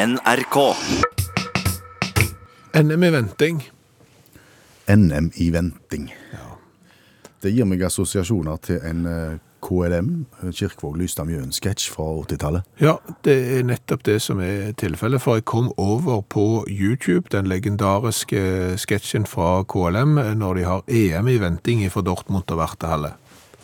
NRK. NM i venting. NM i venting. Det gir meg assosiasjoner til en eh, KLM, Kirkvåg Lystad Mjøen-sketsj fra 80-tallet. Ja, det er nettopp det som er tilfellet, for jeg kom over på YouTube, den legendariske sketsjen fra KLM, når de har EM i venting fra Dortmund og Vertehalle.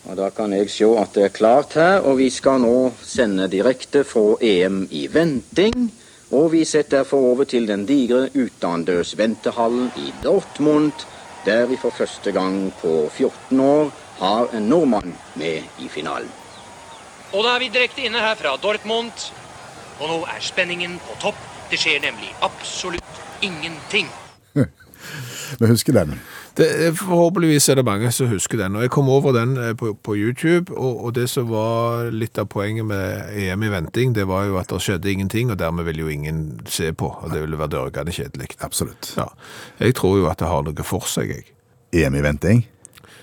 Og Da kan jeg se at det er klart her, og vi skal nå sende direkte fra EM i venting. Og vi setter derfor over til den digre utendørs ventehallen i Dortmund, der vi for første gang på 14 år har en nordmann med i finalen. Og da er vi direkte inne her fra Dortmund. Og nå er spenningen på topp. Det skjer nemlig absolutt ingenting. Vi husker den. Det, forhåpentligvis er det mange som husker den. Og jeg kom over den eh, på, på YouTube, og, og det som var litt av poenget med EM i venting, det var jo at det skjedde ingenting, og dermed ville jo ingen se på, og det ville være dørgende kjedelig. Absolutt. Ja. Jeg tror jo at det har noe for seg, jeg. EM i venting.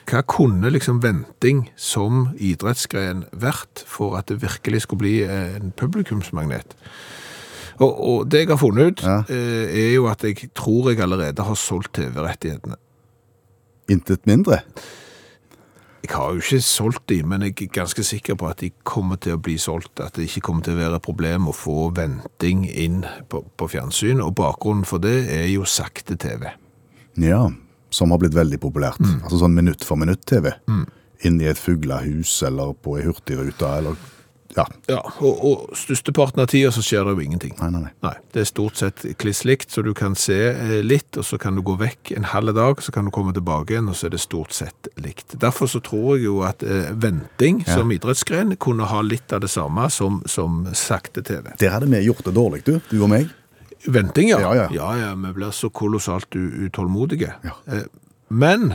Hva kunne liksom venting som idrettsgren vært for at det virkelig skulle bli en publikumsmagnet? Og, og det jeg har funnet ut, Ja. eh, er jo at jeg tror jeg allerede har solgt TV-rettighetene. Intet mindre. Jeg har jo ikke solgt de, men jeg er ganske sikker på at de kommer til å bli solgt. At det ikke kommer til å være et problem å få venting inn på, på fjernsyn. Og bakgrunnen for det er jo sakte TV. Ja, som har blitt veldig populært. Altså sånn minutt for minutt-TV. Inn i et fuglehus eller på ei hurtigrute eller Ja. Ja, og, og størsteparten av tida så skjer det jo ingenting. Nei, nei, nei. Nei, det er stort sett kliss likt, så du kan se eh, litt, og så kan du gå vekk en halv dag, så kan du komme tilbake igjen, og så er det stort sett likt. Derfor så tror jeg jo at eh, venting som idrettsgren kunne ha litt av det samme som, som sakte TV. Der hadde vi gjort det dårlig, du. Du og meg. Venting, ja. Ja, ja. ja, ja, vi blir så kolossalt utålmodige. Ja. Eh, Men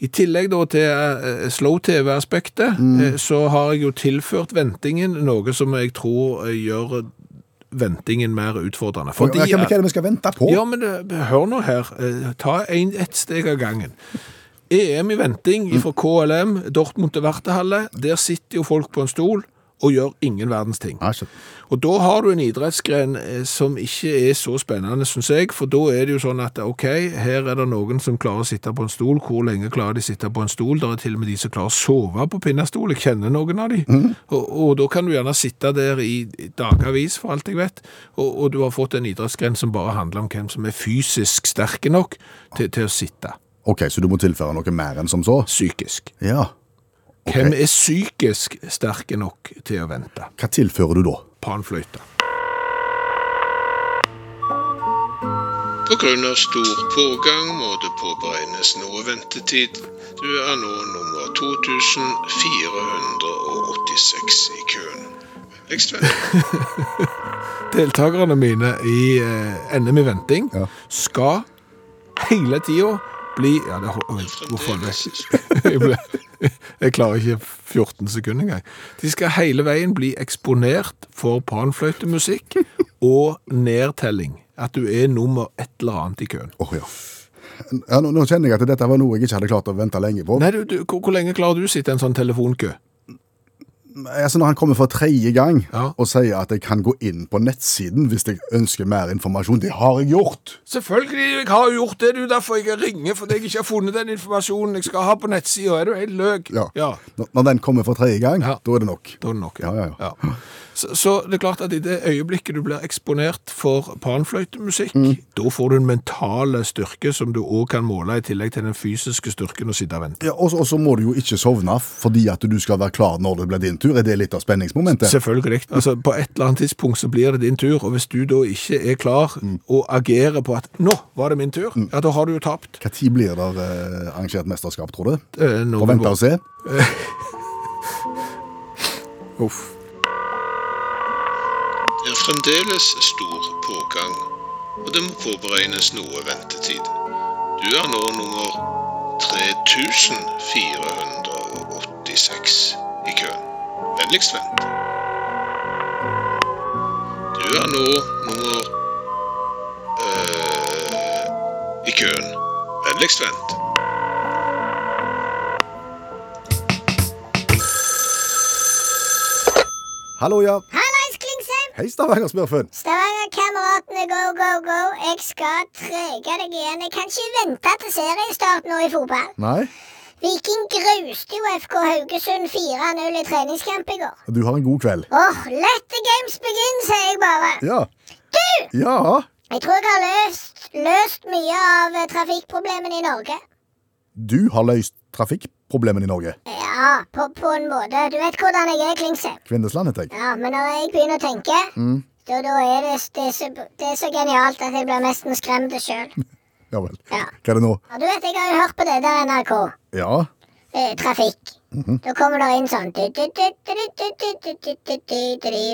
i tillegg da til eh, slow-TV-aspektet, Mm. eh, så har jeg jo tilført ventingen noe som jeg tror eh, gjør ventingen mer utfordrende. Fordi hva, er det vi skal vente på? ja, men hør nå her. Ta en, ett steg av gangen. EM i venting fra KLM, Dortmund til Vertehalle. Der sitter jo folk på en stol og gjør ingen verdens ting. Altså. Og da har du en idrettsgren eh, som ikke er så spennende, synes jeg, for da er det jo sånn at ok, her er det noen som klarer å sitte på en stol. Hvor lenge klarer de å sitte på en stol? Det er til og med de som klarer å sove på pinnestol. Jeg kjenner noen av de. Og, og da kan du gjerne sitte der i i dagavis, for alt jeg vet, og, og du har fått en idrettsgren som bare handler om hvem som er fysisk sterke nok til, til å sitte. Ok, så du må tilføre noe mer enn som så? Psykisk. Ja. Hvem er psykisk sterke nok til å vente? Hva tilfører du da? Panfløyte. Av stor pågang må det påberegnes noe ventetid. Du er nå nummer 2486 i køen. Vennligst vent. Deltakerne mine i eh, NM i venting Ja. skal hele tida bli Ja, det, oi, hvorfor det? Jeg, ble, jeg klarer ikke 14 sekunder engang. De skal hele veien bli eksponert for panfløytemusikk og nedtelling. At du er nummer et eller annet i køen. Åh, ja. ja nå, nå kjenner jeg at dette var noe jeg ikke hadde klart å vente lenge på. Nei, du, du, hvor, hvor lenge klarer du å sitte i en sånn telefonkø? Altså Når han kommer for tredje gang Ja. og sier at jeg kan gå inn på nettsiden hvis jeg ønsker mer informasjon, det har jeg gjort! Selvfølgelig, jeg har jeg gjort det. Det er derfor jeg ringer, fordi jeg ikke har funnet den informasjonen jeg skal ha på nettsida. Er du helt løk? Ja. ja. Når, den kommer for tredje gang, da er det nok. Da er det nok, Ja, ja, ja. Så, så det er klart at i det øyeblikket du blir eksponert for panfløytemusikk, Mm. da får du en mental styrke som du òg kan måle, i tillegg til den fysiske styrken å sitte og vente. Ja, og, så- må du jo ikke sovne fordi at du skal være klar når det blir din tur. Er det litt av spenningsmomentet? Selvfølgelig. Altså, på et eller annet tidspunkt så blir det din tur, og hvis du da ikke er klar Mm. og agerer på at 'nå var det min tur', ja, da har du jo tapt. Tid blir det eh, arrangert mesterskap, tror du? Eh, Får vente og se? Uff. Det fremdeles stor pågang, og det må påberegnes noe ventetid. Du er nå nummer 3486 i køen. Vennligst vent. Du er nå nummer øh, i køen. Vennligst vent. Hallo, ja. Klingsheim! Hei, Stavanger-smurfen. Stavanger-kameratene, go, go, go. Jeg skal trege deg igjen. Jeg kan ikke vente til seriestart nå i fotball. Nei? Viking gruste jo FK Haugesund 4-0 i treningskamp i går. Du har en god kveld. Åh, let the games begin, sier jeg bare. Ja. Du! Ja. Jeg tror jeg har løst, løst mye av eh, trafikkproblemene i Norge. Du har løst trafikkproblemene problemene i Norge? Ja, på, på en måte. Du vet hvordan jeg er, Klingse. Kvindesland, heter jeg. Ja, Men når jeg begynner å tenke, mm. da, da er det, det, er så, det er så genialt at jeg blir nesten skremt sjøl. ja vel. Ja. Hva er det nå? Ja, du vet, Jeg har jo hørt på det der NRK. Ja. Eh, trafikk. Mm. Da kommer det inn sånn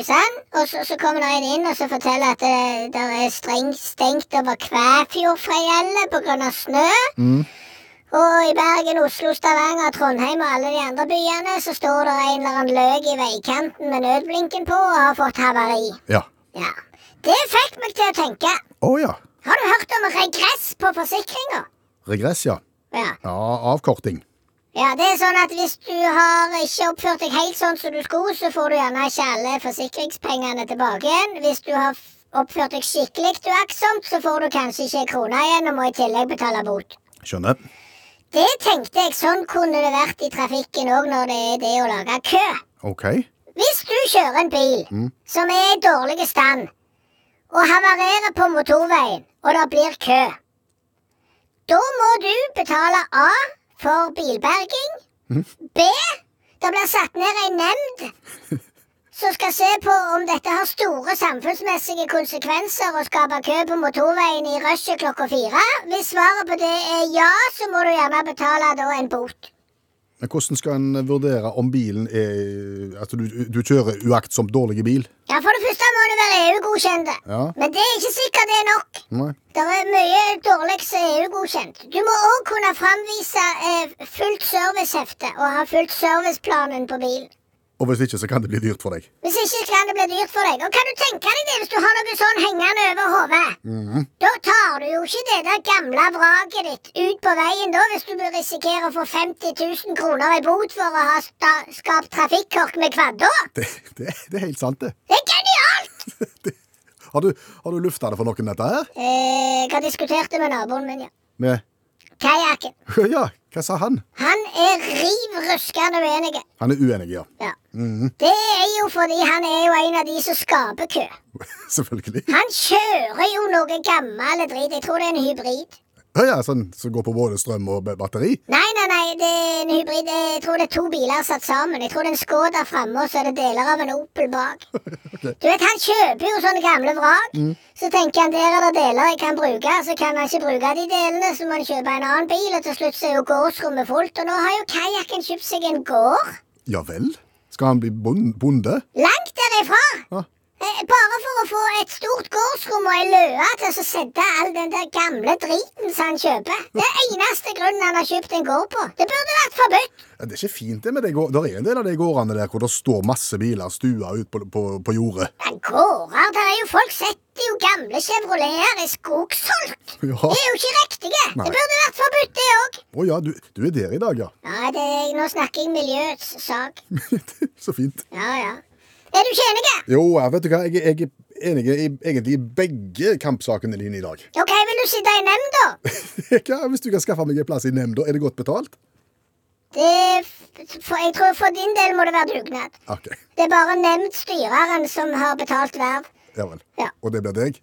Sånn. Og så, så kommer det en inn og så forteller at det, det er strengt stengt over Kvæfjordfjellet pga. snø. Mm. Og i Bergen, Oslo, Stavanger, Trondheim og alle de andre byene så står det en eller annen løk i veikanten med nødblinken på og har fått havari. Ja. Ja. Det fikk meg til å tenke. Å ja. Har du hørt om regress på forsikringa? Regress, ja. Ja. Ja, avkorting. Ja, det er sånn at hvis du har ikke oppført deg helt sånn som du skulle, så får du gjerne ikke alle forsikringspengene tilbake igjen. Hvis du har oppført deg skikkelig uaktsomt, så får du kanskje ikke en krone igjen og må i tillegg betale bot. Skjønner. Det tenkte jeg, sånn kunne det vært i trafikken òg når det er det å lage kø. OK. Hvis du kjører en bil som er i dårlig stand, og havarerer på motorveien, og det blir kø, da må du betale A for bilberging. B. Det blir satt ned ei nemnd som skal se på om dette har store samfunnsmessige konsekvenser å skape kø på motorveien i rushet klokka fire. Hvis svaret på det er ja, så må du gjerne betale da en bot. Men hvordan skal en vurdere om bilen er Altså, du, du kjører uaktsomt dårlig bil? Ja, For det første må du være EU-godkjent. Ja. Men det er ikke sikkert det er nok. Nei. Det er mye dårlig som er EU-godkjent. Du må òg kunne framvise eh, fullt servicehefte og ha fulgt serviceplanen på bilen. Og hvis ikke, så kan det bli dyrt for deg. Hvis ikke kan det bli dyrt for deg. Og kan du tenke deg det hvis du har noe sånn hengende over hodet? Da tar du jo ikke det der gamle vraket ditt ut på veien da, hvis du risikerer risikere å få 50 000 kroner i bot for å ha skapt trafikkork med kvadda. Det, det, det er helt sant, det. Det er genialt! Har du, har du lufta det for noen, dette her? Eh, Jeg har diskutert det med naboen min, ja. Med Kajakken. Ja, hva sa han? Han er riv ruskende uenig. Han er uenig, ja. Ja. Det er jo fordi han er jo en av de som skaper kø. Selvfølgelig. Han kjører jo noe gammel drit. Jeg tror det er en hybrid. Ja, ja, sånn som går på både strøm og batteri? Nei, nei, nei, det er en hybrid. Jeg tror det er to biler satt sammen. Jeg tror det er en Skoda framme, og så er det deler av en Opel bak. Du vet, Han kjøper jo sånne gamle vrak. Så tenker han der er det deler jeg kan bruke. Så kan han ikke bruke de delene, så må han kjøpe en annen bil, og til slutt så er jo gårdsrommet fullt. Og nå har jo kajakken kjøpt seg en gård. Ja vel? Skal han bli bonde? Langt derifra. Ja. Eh, Bare for å få et stort gårdsrom og ei løe til å sette all den der gamle driten som han kjøper. Det er eneste grunnen han har kjøpt en gård på. Det burde vært forbudt. Ja, Det er ikke fint, det, men det går, der er en del av de gårdene der hvor det står masse biler stua ut på, på, på jordet. Ja, gårder, der er jo folk setter jo gamle Chevroleter i skogsolt. Ja. Det er jo ikke riktige. Nei. Det burde vært forbudt, det òg. Å ja, du, du er der i dag, ja. Ja, det, nå snakker jeg miljøets sak. Så fint. Ja, ja. Er du ikke enig? Jo, jeg vet du hva, jeg, jeg er enig i, egentlig i begge kampsakene dine i dag. Ok, vil du sitte i nemnda? da? Hva, hvis du kan skaffe meg en plass i nemnda, er det godt betalt? Det, for, jeg tror for din del må det være dugnad. Ok, Det er bare nemndstyreren som har betalt verv. ja vel. Ja. Og det blir deg?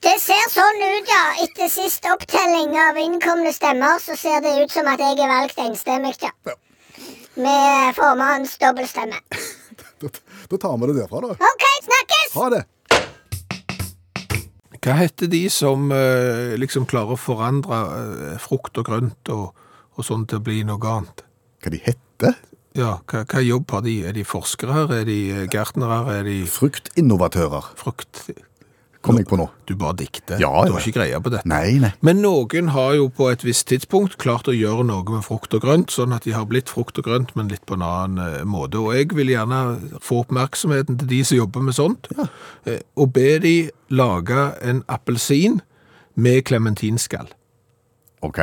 Det ser sånn ut, ja. Etter sist opptelling av innkomne stemmer, så ser det ut som at jeg er valgt enstemmig, ja. Ja. Med formannens dobbeltstemme. Da, tar vi det derfra, da. OK, snakkes! Ha det! Hva heter de som eh, liksom klarer å forandre eh, frukt og grønt og, og sånn til å bli noe annet? Hva de heter? Ja, hva, hva jobb har de? Er de forskere? Er de eh, gartnere? Er de Fruktinnovatører, frukt... kom jeg på nå. Du bare dikter. Ja, du har ikke greie på dette. Nei, nei. Men noen har jo på et visst tidspunkt klart å gjøre noe med frukt og grønt, sånn at de har blitt frukt og grønt, men litt på en annen eh, måte. Og jeg vil gjerne få oppmerksomheten til de som jobber med sånt, ja. og be de lage en appelsin med klementinskall. Ok,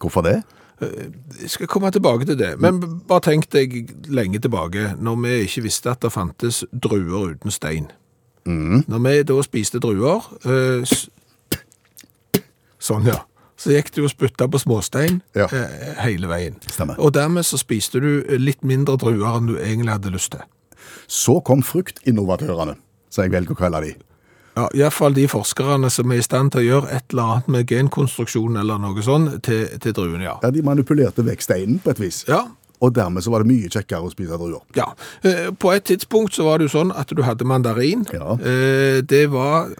hvorfor det? Jeg skal komme tilbake til det, men bare tenk deg lenge tilbake, når vi ikke visste at det fantes druer uten stein. Når vi da spiste druer øh, Sånn, ja. Så gikk du og spytta på småstein Ja. øh, hele veien. Stemmer. Og dermed så spiste du litt mindre druer enn du egentlig hadde lyst til. Så kom fruktinnovatørene, som jeg velger å kalle de. Ja, Iallfall de forskerne som er i stand til å gjøre et eller annet med genkonstruksjon eller noe sånt til, til druene, ja. Ja, De manipulerte vekk steinen på et vis. Ja, Og dermed så var det mye kjekkere å spise druer. Ja, eh, på et tidspunkt så var det jo sånn at du hadde mandarin. Ja. Eh, Det var...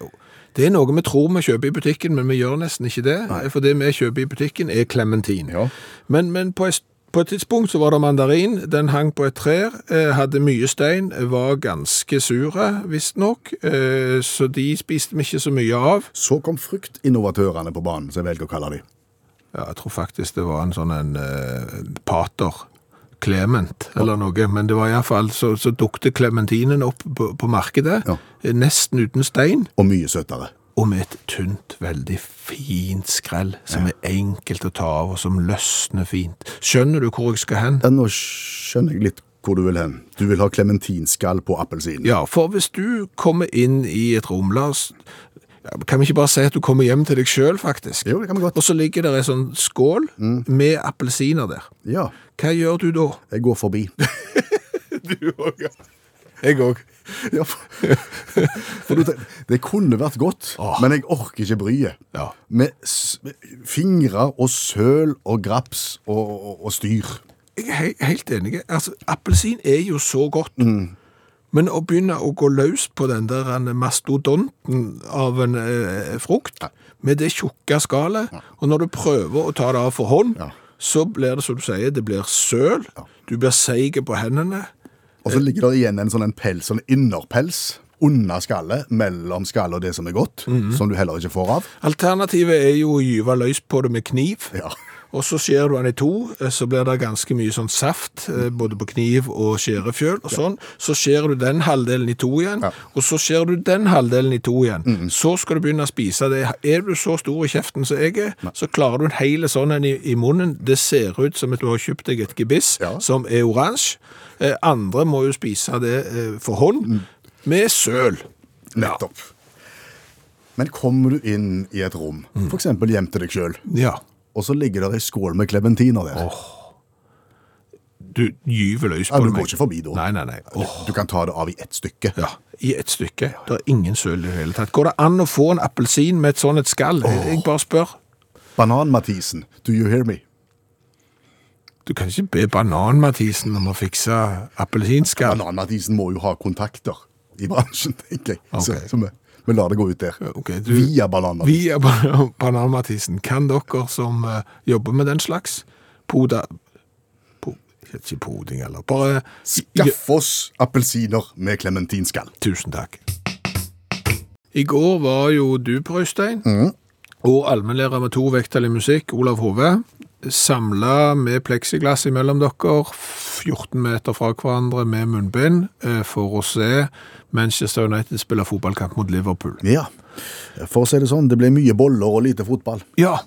Det er noe vi tror vi kjøper i butikken, men vi gjør nesten ikke det. Nei. For det vi kjøper i butikken er klementin. Ja. Men, men på, et, på et tidspunkt så var det mandarin. Den hang på et eh, hadde mye stein, var ganske sure, visstnok. Eh, Så de spiste vi ikke så mye av. Så kom fruktinnovatørene på banen, som jeg velger å kalle de. Ja, jeg tror faktisk det var en sånn en uh, pater. Clement, eller noe, men det var i hvert fall så, så dukte klementinen opp på, på markedet, Ja. nesten uten stein, Og mye søtere. og med et tynt, veldig fint skrell, som er enkelt å ta av, og som løsner fint. Skjønner du hvor jeg skal hen? Ja, nå skjønner jeg litt hvor du vil hen. Du vil ha klementinskall på appelsinen. Ja, for hvis du kommer inn i et rom, la oss, kan vi ikke bare si at du kommer hjem til deg selv, faktisk? Jo, det kan vi godt. Og så ligger det en sånn skål med appelsiner der. Ja, Hva gjør du da? jeg går forbi. Du òg, ja. Jeg òg. Ja, for, for du, det kunne vært godt, Åh. men jeg orker ikke bryet. Ja. Med, fingre og søl og graps og, og, og styr. Jeg er he- helt enig. Altså, appelsin er jo så godt. Men å begynne å gå løs på den der mastodonten av en eh, frukt, med det tjukke skallet, og når du prøver å ta det av for hånd, Ja. Så blir det som du sier, det blir søl, du blir seig på hendene. Og så ligger det igjen en sånn en pels, en innerpels under skallet, mellom skallet og det som er godt, som du heller ikke får av. Alternativet er jo å gyve løs på det med kniv. Ja. Og så skjærer du den i to, eh, så blir det ganske mye sånn saft, eh, både på kniv og skjærefjøl og sånn. Så skjærer du den halvdelen i to igjen, Ja. og så skjærer du den halvdelen i to igjen. Så skal du begynne å spise det. Er du så stor i kjeften som jeg er, så klarer du en hel sånn en i, i munnen. Det ser ut som at du har kjøpt deg et gebiss Ja. som er oransje. Eh, andre må jo spise det eh, for hånd, med søl. Nettopp. Men kommer du inn i et rom, for eksempel hjem til deg sjøl, Ja. Og så ligger det ei skål med klementiner der. Du gyver løs Ja, på du går ikke forbi da. Nei, nei, nei. Oh. Du kan ta det av i ett stykke. Ja, i ett stykke. Det er ingen søl i det hele tatt. Går det an å få en appelsin med et sånt et skall? Jeg bare spør. Banan-Mathisen, do you hear me? Du kan ikke be Banan-Mathisen om å fikse appelsinskall. Banan-Mathisen må jo ha kontakter i bransjen, tenker jeg. Så, Ok. så vi, la det gå ut der. Okay, du- Via Banan-Mathisen. Via Ban- Banan-Mathisen. Kan dere som uh, jobber med den slags poda... Po, ikke poding, eller bare Skaff oss appelsiner med klementinskall. Tusen takk. I går var jo du på Øystein, og allmennlærer med to vekttall i musikk, Olav Hove, samla med pleksiglass imellom dere, 14 meter fra hverandre med munnbind, eh, for å se Manchester United spille fotballkamp mot Liverpool. Ja, for å si det sånn, det ble mye boller og lite fotball. Ja,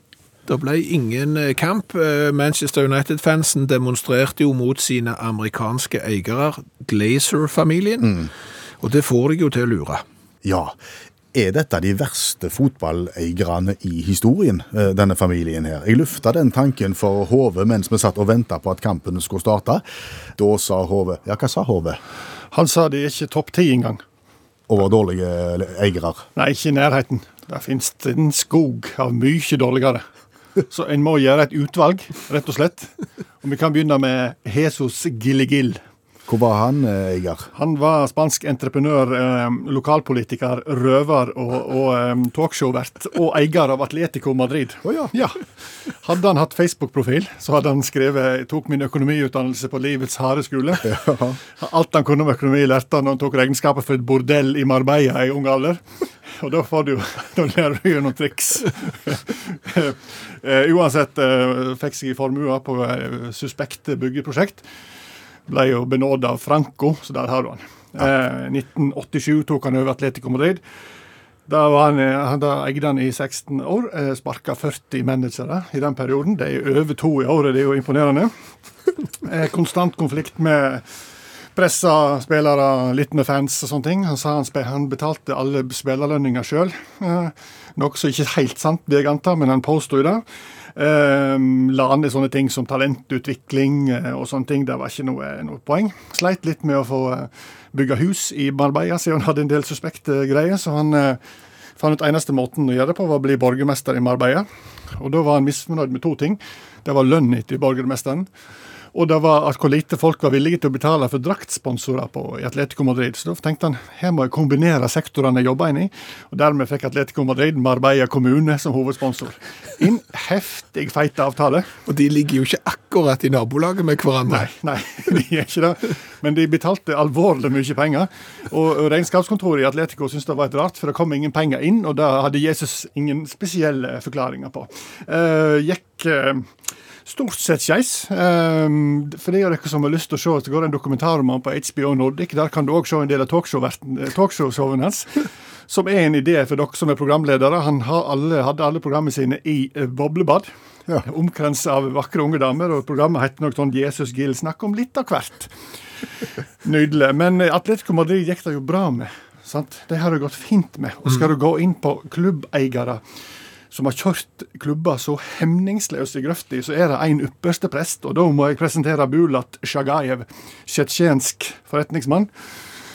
det ble ingen eh, kamp. Eh, Manchester United-fansen demonstrerte jo mot sine amerikanske eiere, Glazer-familien, og det får deg jo til å lure. Ja, er dette de verste fotballeierne i historien, eh, denne familien her? Jeg lufta den tanken for Hove mens vi satt og venta på at kampen skulle starte. Da sa Hove Ja, hva sa Hove? Han sa de er ikke topp ti engang. Over dårlige eiere. Nei, ikke i nærheten. Det finnes det en skog av mye dårligere. Så en må gjøre et utvalg, rett og slett. Og vi kan begynne med Jesus Gillegil. Hvor var han eh. Han var spansk entreprenør, eh, lokalpolitiker, røver og, og talkshow-vert. Og eier av Atletico Madrid. Oh, ja. Ja. Hadde han hatt Facebook-profil, så hadde han skrevet 'tok min økonomiutdannelse på livets harde skole'. Alt han kunne om økonomi, lærte han når han tok regnskapet for et bordell i Marbella i ung alder. Og da får du Da lærer du noen triks. Eh, Uansett eh, fikk seg i formua på eh, suspekte byggeprosjekt. Ble jo benåda av Franco, så der har du han. Eh, 1987 tok han over Atletico Madrid. Da, var han, han da eide han i 16 år. Eh, Sparka 40 managere i den perioden. Det er jo over to i året, det er jo imponerende. Eh, konstant konflikt med pressa spillere litt med fans og sånne ting. Han sa han, han betalte alle spillerlønninger sjøl. Eh, noe som ikke er helt sant, vil jeg anta, men han påsto det. Eh, la an i sånne ting som talentutvikling eh, og sånne ting. Det var ikke noe, noe poeng. Sleit litt med å få eh, bygge hus i Marbella, siden han hadde en del suspekte greier. Så han eh, fant ut eneste måten å gjøre det på, var å bli borgermester i Marbella. Og da var han misfornøyd med to ting. Det var lønna til borgermesteren. Og det var at hvor lite folk var villige til å betale for draktsponsorer på, i Atletico Madrid. Så da tenkte han her må jeg kombinere sektorene jeg jobber inn i. Og dermed fikk Atletico Madrid Marbella kommune som hovedsponsor. En heftig feit avtale. Og de ligger jo ikke akkurat i nabolaget med hverandre. Nei, nei, de er ikke det. Men de betalte alvorlig mye penger. Og regnskapskontoret i Atletico syntes det var et rart, for det kom ingen penger inn, og det hadde Jesus ingen spesielle forklaringer på. Uh, gikk eh, Stort sett skeis. Um, for de av dere som har lyst til å se, så går det en dokumentar om han på HBO Nordic. Der kan du òg se en del av talkshow-showene hans. Som er en idé for dere som er programledere. Han alle, hadde alle programmene sine i uh, boblebad. Ja. Omkransa av vakre unge damer. Og programmet heter nok sånn Jesus Gill. Snakk om litt av hvert. Nydelig. Men uh, Atletico Madrid gikk det jo bra med. Sant? De har det gått fint med. Og skal du gå inn på klubbeiere som har kjørt klubber så hemningsløst i grøfta, så er det en ypperste prest. Og da må jeg presentere Bulat Sjagajev, tsjetsjensk forretningsmann.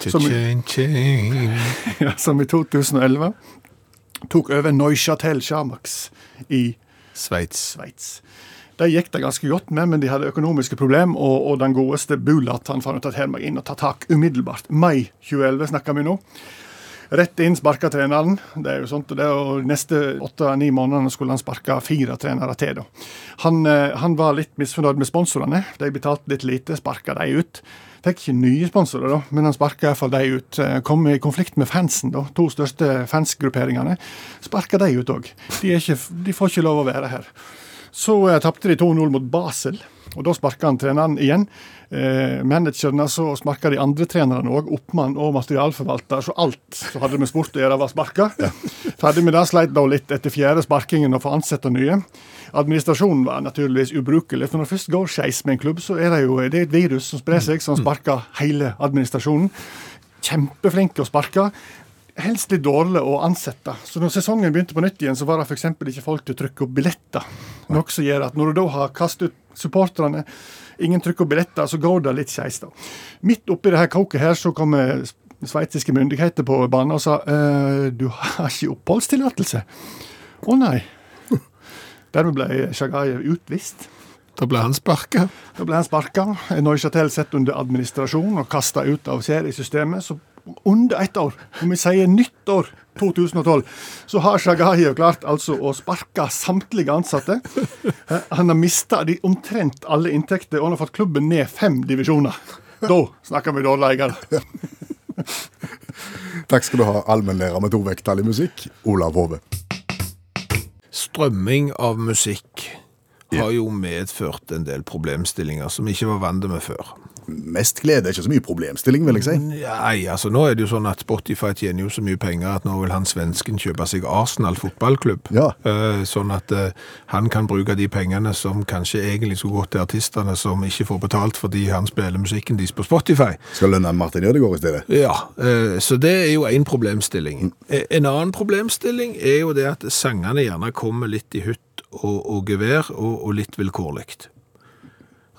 Som, ja, som i 2011 tok over Neuchatel Sjamax i Sveits. De gikk det ganske godt med, men de hadde økonomiske problemer, og, og den godeste Bulat han fant ut at her må inn og ta tak umiddelbart. Mai 2011 snakker vi nå. Rett inn sparka treneren. Det er jo sånt, det, og neste åtte-ni månedene skulle han sparke fire trenere til. da. Han, eh, han, var litt misfornøyd med sponsorene. De betalte litt lite, sparka de ut. Fikk ikke nye sponsorer, da, men han sparka iallfall de ut. Eh, kom i konflikt med fansen, da. To største fansgrupperingene. Sparka de ut òg. De, de, får ikke lov å være her. Så eh, tapte de 2-0 mot Basel. Og Da sparka han treneren igjen. Eh, managerne så sparka de andre trenerne òg, oppmann og materialforvalter. Så alt som hadde med sport å gjøre, var sparka. Ja. Ferdig med det, sleit da litt etter fjerde sparkingen å få ansette nye. Administrasjonen var naturligvis ubrukelig, for når det først går skeis med en klubb, så er det jo det er et virus som sprer seg, som sparker hele administrasjonen. Kjempeflinke å sparke helst litt dårlig å ansette. Så når sesongen begynte på nytt igjen, så var det f.eks. ikke folk til å trykke opp billetter. Noe som gjør at når du da har kastet ut supporterne, ingen trykker opp billetter, så går det litt skeis. Midt oppi det her koket her så kommer sveitsiske myndigheter på banen og sa «Eh, du har ikke oppholdstillatelse. Å nei. Dermed ble Sjagajev utvist. Da ble han sparka? Da ble han sparka. Neuchatel satt under administrasjon og kasta ut av seriesystemet. Så under ett år, om vi sier nytt år 2012, så har Shagayev klart altså å sparke samtlige ansatte. Han har mista omtrent alle inntekter, og han har fått klubben ned fem divisjoner. Da snakker vi dårlig eier. Takk skal du ha, allmennlærer med to vekttall i musikk, Olav Hove. Strømming av musikk har jo medført en del problemstillinger som vi ikke var vant med før mest glede, ikke så mye problemstilling, vil jeg si. Nei, altså nå er det jo sånn at Spotify tjener jo så mye penger at nå vil han svensken kjøpe seg Arsenal fotballklubb. Ja. Uh, sånn at uh, han kan bruke de pengene som kanskje egentlig skulle gått til artistene som ikke får betalt fordi han spiller musikken deres på Spotify. Skal lønne Martin Ødegaard i stedet? Ja, uh, så det er jo én problemstilling. Mm. En annen problemstilling er jo det at sangene gjerne kommer litt i hytt og, og gevær og, og litt vilkårlig.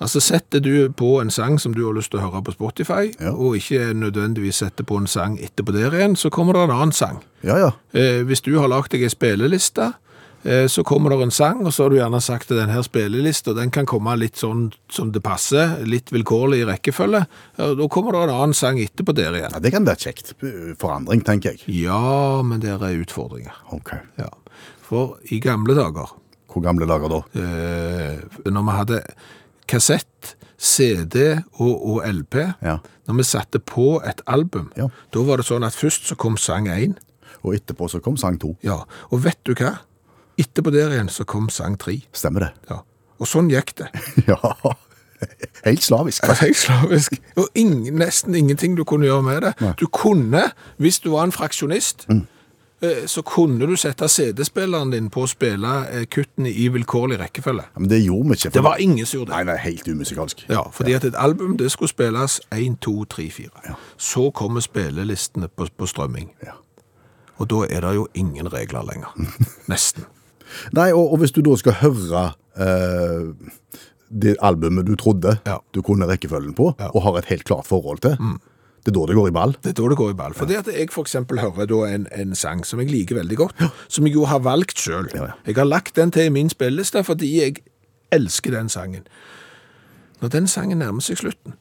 Altså Setter du på en sang som du har lyst til å høre på Spotify, ja. og ikke nødvendigvis setter på en sang etterpå der igjen, så kommer det en annen sang. Ja, ja. Eh, hvis du har lagd deg ei spilleliste, eh, så kommer det en sang, og så har du gjerne sagt at denne spillelista den kan komme litt sånn som det passer, litt vilkårlig i rekkefølge. Da kommer det en annen sang etterpå der igjen. Ja, Det kan være kjekt. Forandring, tenker jeg. Ja, men der er utfordringer. Ok. Ja. For i gamle dager Hvor gamle dager da? Eh, når vi hadde kassett, CD og, og LP. Ja. Når vi satte på et album, ja. da var det sånn at først så kom sang én. Og etterpå så kom sang to. Ja, og vet du hva? Etterpå der igjen så kom sang tre. Stemmer det. Ja. Og sånn gikk det. ja. Helt slavisk. Helt slavisk. Og ingen, nesten ingenting du kunne gjøre med det. Nei. Du kunne, hvis du var en fraksjonist, mm. Eh, så kunne du sette CD-spilleren din på å spille eh, kuttene i vilkårlig rekkefølge. Ja, men det gjorde vi ikke. Det var ingen som gjorde det. Nei, nei, helt umusikalsk. Ja, fordi at et album det skulle spilles 1, 2, 3, 4. Så kommer spillelistene på, på strømming. Ja. Og da er det jo ingen regler lenger. Nesten. Nei, og, og hvis du da skal høre eh, det albumet du trodde Ja. du kunne rekkefølgen på, Ja. Mm. og har et helt klart forhold til, det er da det går i ball. Det er da det går i ball. Fordi at jeg for eksempel hører da en, en sang som jeg liker veldig godt, som jeg jo har valgt ja. Jeg har lagt den til i min spilleliste fordi jeg elsker den sangen. Når den sangen nærmer seg slutten,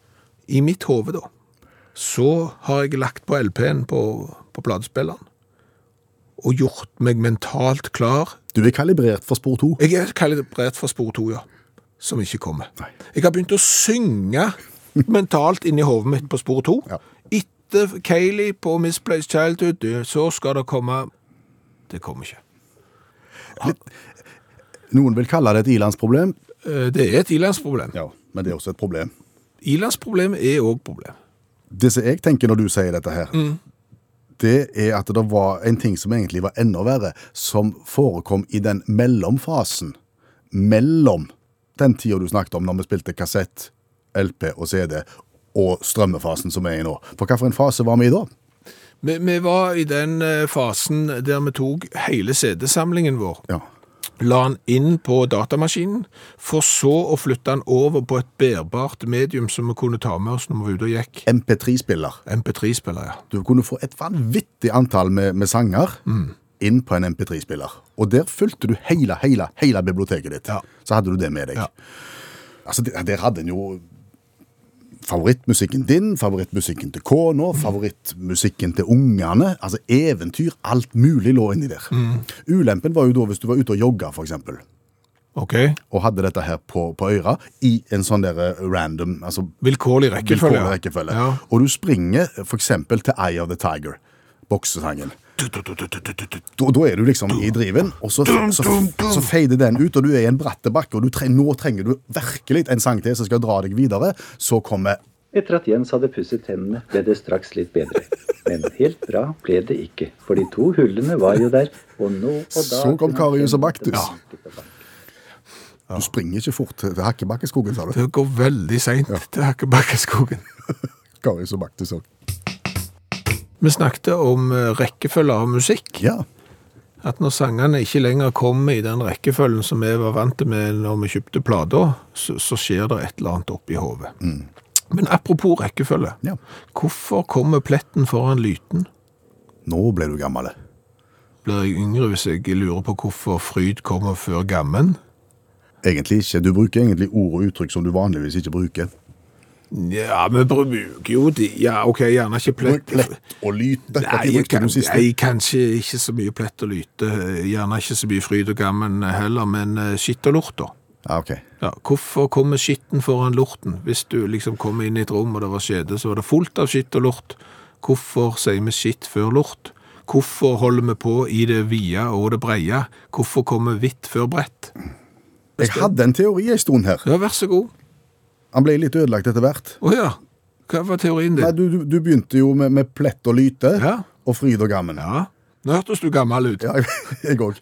i mitt hode da, så har jeg lagt på LP-en på, på platespilleren og gjort meg mentalt klar Du er kalibrert for spor 2. Jeg er kalibrert for spor 2, ja. Som ikke kommer. Nei. Jeg har begynt å synge mentalt inni hodet mitt på spor 2. Ja. Etter Kayleigh på Misplaced Childhood, så skal det komme Det kommer ikke. Noen vil kalle det et ilandsproblem. Eh, Det er et ilandsproblem. Ja, men det er også et problem. Ilandsproblem er òg problem. Det som jeg tenker når du sier dette her, det er at det var en ting som egentlig var enda verre, som forekom i den mellomfasen mellom den tida du snakket om når vi spilte kassett, LP og CD, og strømmefasen som vi er i nå. For hvilken fase var vi i da? Vi, vi var i den eh, fasen der vi tok hele CD-samlingen vår, Ja. la den inn på datamaskinen, for så å flytte den over på et bærbart medium som vi kunne ta med oss når vi var ute og gikk. MP3-spiller. MP3-spiller, ja. Du kunne få et vanvittig antall med, med sanger inn på en MP3-spiller. Og der fulgte du hele, hele, hele biblioteket ditt. Ja. Så hadde du det med deg. Ja. Altså, der hadde en jo favorittmusikken din, favorittmusikken til kona, favorittmusikken til ungene. Altså eventyr, alt mulig lå inni der. Ulempen var jo da hvis du var ute og jogga, for eksempel. Og hadde dette her på, på øra i en sånn der eh, random altså Vilkårlig rekkefølge. vilkårlig rekkefølge. Ja. Og du springer eksempel til Eye of the Tiger, boksesangen. Da, da er du liksom i driven, og så, så, så feider den ut, og du er i en bratt bakke, og du tre, nå trenger du virkelig en sang til som skal dra deg videre. Så kommer Etter at Jens hadde pusset tennene, ble det straks litt bedre. Men helt bra ble det ikke, for de to hullene var jo der, og nå og da Så kom Karius og Baktus. banket. Du springer ikke fort til Hakkebakkeskogen, sa du. Det går veldig seint til Hakkebakkeskogen. Karius og Baktus òg. Vi snakket om eh, rekkefølge av musikk. Ja. At når sangene ikke lenger kommer i den rekkefølgen som vi var vant til med når vi kjøpte plater, så, så skjer det et eller annet oppi hodet. Men apropos rekkefølge. Ja. Hvorfor kommer pletten foran lyten? Nå ble du gammel. Blir jeg yngre hvis jeg lurer på hvorfor fryd kommer før gammen? Egentlig ikke. Du bruker egentlig ord og uttrykk som du vanligvis ikke bruker. Ja, vi bruker jo de Ja, OK, gjerne ikke plett. Plett og lyte. Nei, kan, nei, kanskje ikke så mye plett og lyte. Gjerne ikke så mye fryd og gammen heller, men eh, skitt og lort, da. Ja, ok. Ja, hvorfor kommer skitten foran lorten? Hvis du liksom kom inn i et rom og det var skjede, så var det fullt av skitt og lort. Hvorfor sier vi skitt før lort? Hvorfor holder vi på i det vide og det breie? Hvorfor kommer hvitt før brett? Jeg hadde en teori en stund her. Ja, vær så god. Han ble litt ødelagt etter hvert. Å ja, hva var teorien Nei, din? du, du, du begynte jo med, med plett og lyte Ja. og fryd og gammen. Ja, nå hørtes du gammel ut. Ja, jeg òg.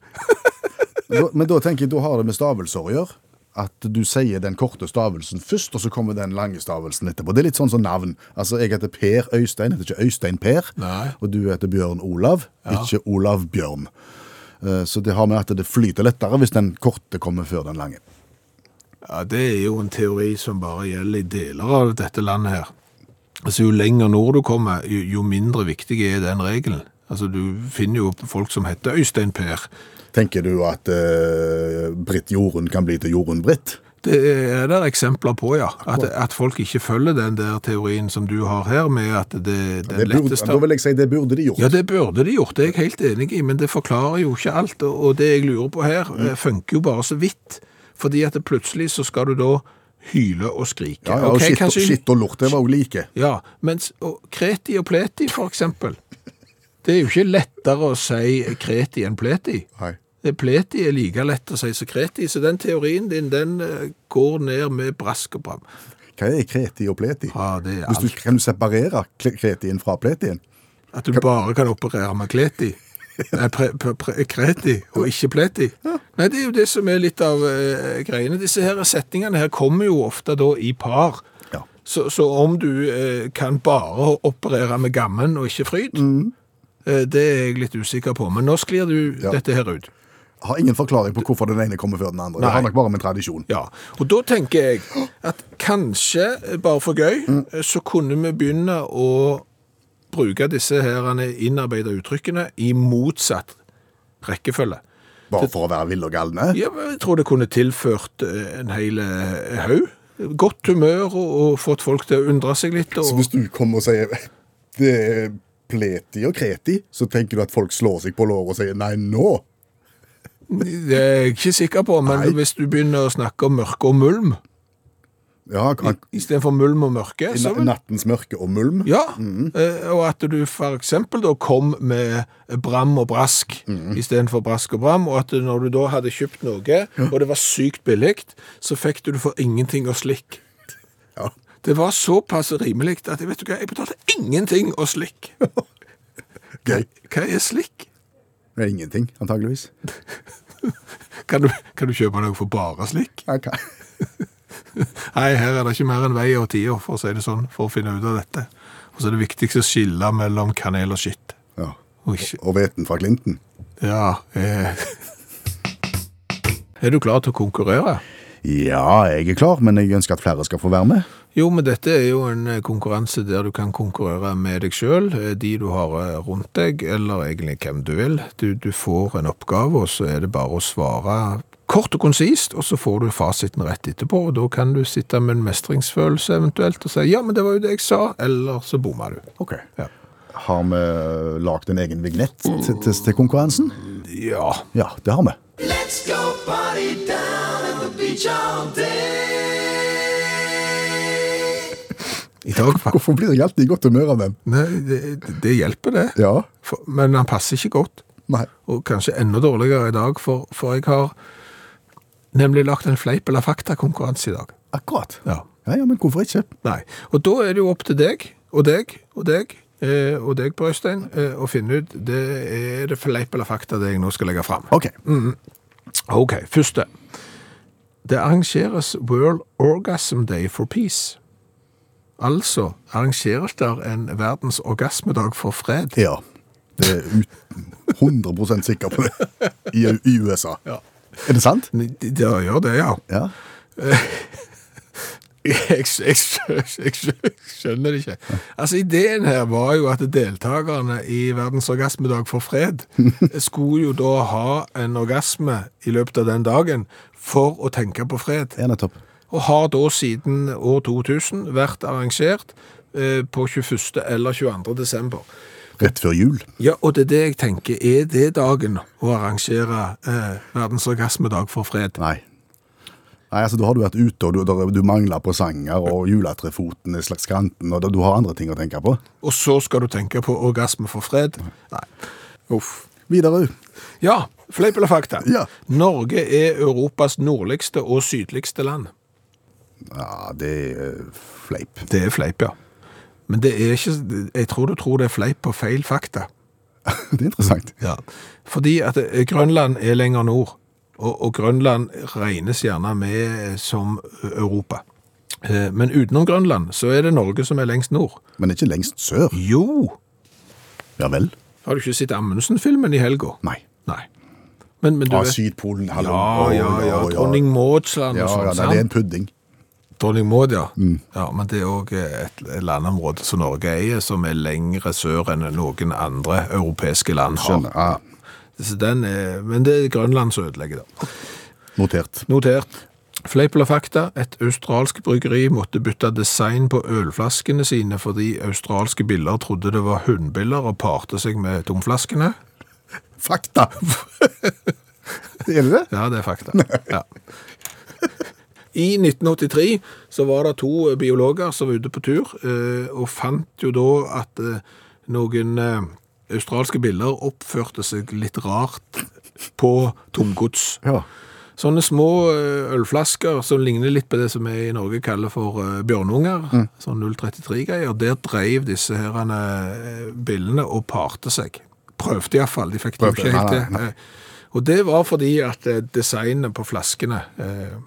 Men da tenker jeg, da har det med stavelser å gjøre. At du sier den korte stavelsen først, og så kommer den lange stavelsen etterpå. Det er litt sånn som navn. Altså, Jeg heter Per Øystein, heter ikke Øystein Per. Nei. Og du heter Bjørn Olav, ikke Olav Bjørn. Eh, Så det har med at det flyter lettere hvis den korte kommer før den lange. Ja, det er jo en teori som bare gjelder i deler av dette landet her. Altså, jo lenger nord du kommer, jo, jo mindre viktig er den regelen. Altså, du finner jo folk som heter Øystein Per. Tenker du at uh, Britt Jorunn kan bli til Jorunn Britt? Det er der eksempler på, ja. At, at folk ikke følger den der teorien som du har her, med at det, den Det burde, letteste... da vil jeg si det burde de gjort. Ja, det burde de gjort, det er jeg helt enig i, men det forklarer jo ikke alt. Og og det jeg lurer på her, mm. funker jo bare så vidt. Fordi at det plutselig så skal du da hyle og skrike. Ja, ja, og okay, skitt, kanskje- skitt og lort, det var jo like. Ja, mens og kreti og pleti, for eksempel. Det er jo ikke lettere å si kreti enn pleti. Nei. Pleti er like lett å si som kreti, så den teorien din, den eh, går ned med brask og bram. Hva er kreti og pleti? Ja, det er Hvis du, alt. kan du separere kretien fra pletien? At du bare kan operere med kleti. Nei, pre, pre, pre, kreti, og ikke pleti. Nei, det er jo det som er litt av eh, greiene. Disse her setningene her kommer jo ofte da i par. Ja. Så, så om du eh, kan bare operere med gammen og ikke fryd, eh, det er jeg litt usikker på. Men nå sklir du Ja. dette her ut. Har ingen forklaring på hvorfor den ene kommer før den andre. Det Nei. har nok bare med tradisjon. Ja, og da tenker jeg at kanskje, bare for gøy, mm. så kunne vi begynne å bruke disse her innarbeidede uttrykkene i motsatt rekkefølge. Bare for å være ville og galne. Ja, jeg tror det kunne tilført eh, en hel eh, haug. Godt humør og, og fått folk til å undre seg litt. Så hvis du kommer og sier det er pleti og kreti, så tenker du at folk slår seg på låret og sier nei, nå? det er jeg ikke sikker på, men Nei. hvis du begynner å snakke om mørke og mulm, Ja, kan- istedenfor mulm og mørke, i vil nattens mørke og mulm. Ja, eh, og at du eksempel da kom med bram og brask istedenfor brask og bram, og at når du da hadde kjøpt noe, og det var sykt billig, så fikk du det for ingenting og slikk. Ja. Det var såpass rimelig at jeg vet du hva, jeg betalte ingenting og slikk. Gøy. Hva er slikk? Det er ingenting, antageligvis. Kan du, kan du kjøpe noe for bare slikk? Ok. Nei, her er det ikke mer enn vei og tider, for å si det sånn, for å finne ut av dette. Og så er det viktigste å skille mellom kanel og skitt. Ja. Og Og veten fra Clinton. ja, eh. Er du klar til å konkurrere? Ja, jeg er klar, men jeg ønsker at flere skal få være med. Jo, men dette er jo en eh, konkurranse der du kan konkurrere med deg sjøl, de du har eh, rundt deg, eller egentlig hvem du vil. Du, du får en oppgave, og så er det bare å svare kort og konsist, og så får du fasiten rett etterpå. Og da kan du sitte med en mestringsfølelse eventuelt og si ja, men det var jo det jeg sa, eller så bomma du. Ok. Ja. Har vi lagd en egen vignett til, til, til konkurransen? Ja. Ja, det har vi. Let's go party down in the I dag Hvorfor blir jeg alltid i godt humør av den? Nei, det, det hjelper, det. Ja. For, men han passer ikke godt. Nei. Og kanskje enda dårligere i dag, for, for jeg har nemlig lagt en fleip eller fakta-konkurranse i dag. Akkurat. Ja. Ja, ja, men hvorfor ikke? Nei. Og da er det jo opp til deg, og deg, og deg, eh, og deg Brøystein, Øystein, eh, å finne ut det er det fleip eller fakta det jeg nå skal legge fram. Ok. Ok, første. Det arrangeres World Orgasm Day for Peace. Altså arrangeres der en verdens orgasmedag for fred. Ja. Det er ut 100 sikker på det i, i USA. Ja. Er det sant? Det gjør det, ja. Ja. Jeg, jeg, jeg, jeg skjønner det ikke. Altså, Ideen her var jo at deltakerne i Verdens orgasmedag for fred skulle jo da ha en orgasme i løpet av den dagen for å tenke på fred. Ja, nettopp. Og har da siden år 2000 vært arrangert eh, på 21. eller 22. desember. Rett før jul. Ja, og det er det jeg tenker, er det dagen å arrangere eh, Verdens orgasmedag for fred? Nei. Nei, altså Da har du vært ute, og du, der- du mangler presanger, og juletrefoten er slags kanten, og du har andre ting å tenke på. Og så skal du tenke på orgasme for fred? Nei. Uff. Videre. Ja, fleip eller fakta? Ja. Norge er Europas nordligste og sydligste land. Ja, det er fleip. Det er fleip, ja. Men det er ikke, jeg tror du tror det er fleip på feil fakta. Det er interessant. Ja. Fordi at eh, Grønland er lenger nord, og, og Grønland regnes gjerne med som Europa. Eh, Men utenom Grønland så er det Norge som er lengst nord. Men ikke lengst sør. Jo! Ja vel? Har du ikke sett Amundsen-filmen i helga? Nei. Nei. Men, men vet Sydpolen, hallo. Ja, ja, ja. Dronning Maudsland Ja, og sånn. ja, det er en pudding. Dronning Maud, ja. ja. Men det er òg et landområde som Norge eier, som er lengre sør enn noen andre europeiske land har. Ja, Så den er, men det er Grønland som ødelegger da. notert. Notert. Fleip eller fakta, et australsk bryggeri måtte bytte design på ølflaskene sine fordi australske biller trodde det var hundbiller og parte seg med tomflaskene. Fakta! er det det? Ja, det er fakta. Ja. I 1983 så var det to biologer som var ute på tur, eh, og fant jo da at eh, noen eh, australske biller oppførte seg litt rart på tomgods. Ja. Sånne små eh, ølflasker som ligner litt på det som vi i Norge kaller for bjørnunger. bjørnunger, sånn 033-greier, der dreiv disse her eh, billene og parte seg. prøvde iallfall. De fikk det jo ikke helt til. Eh, Og det var fordi at eh, designet på flaskene eh,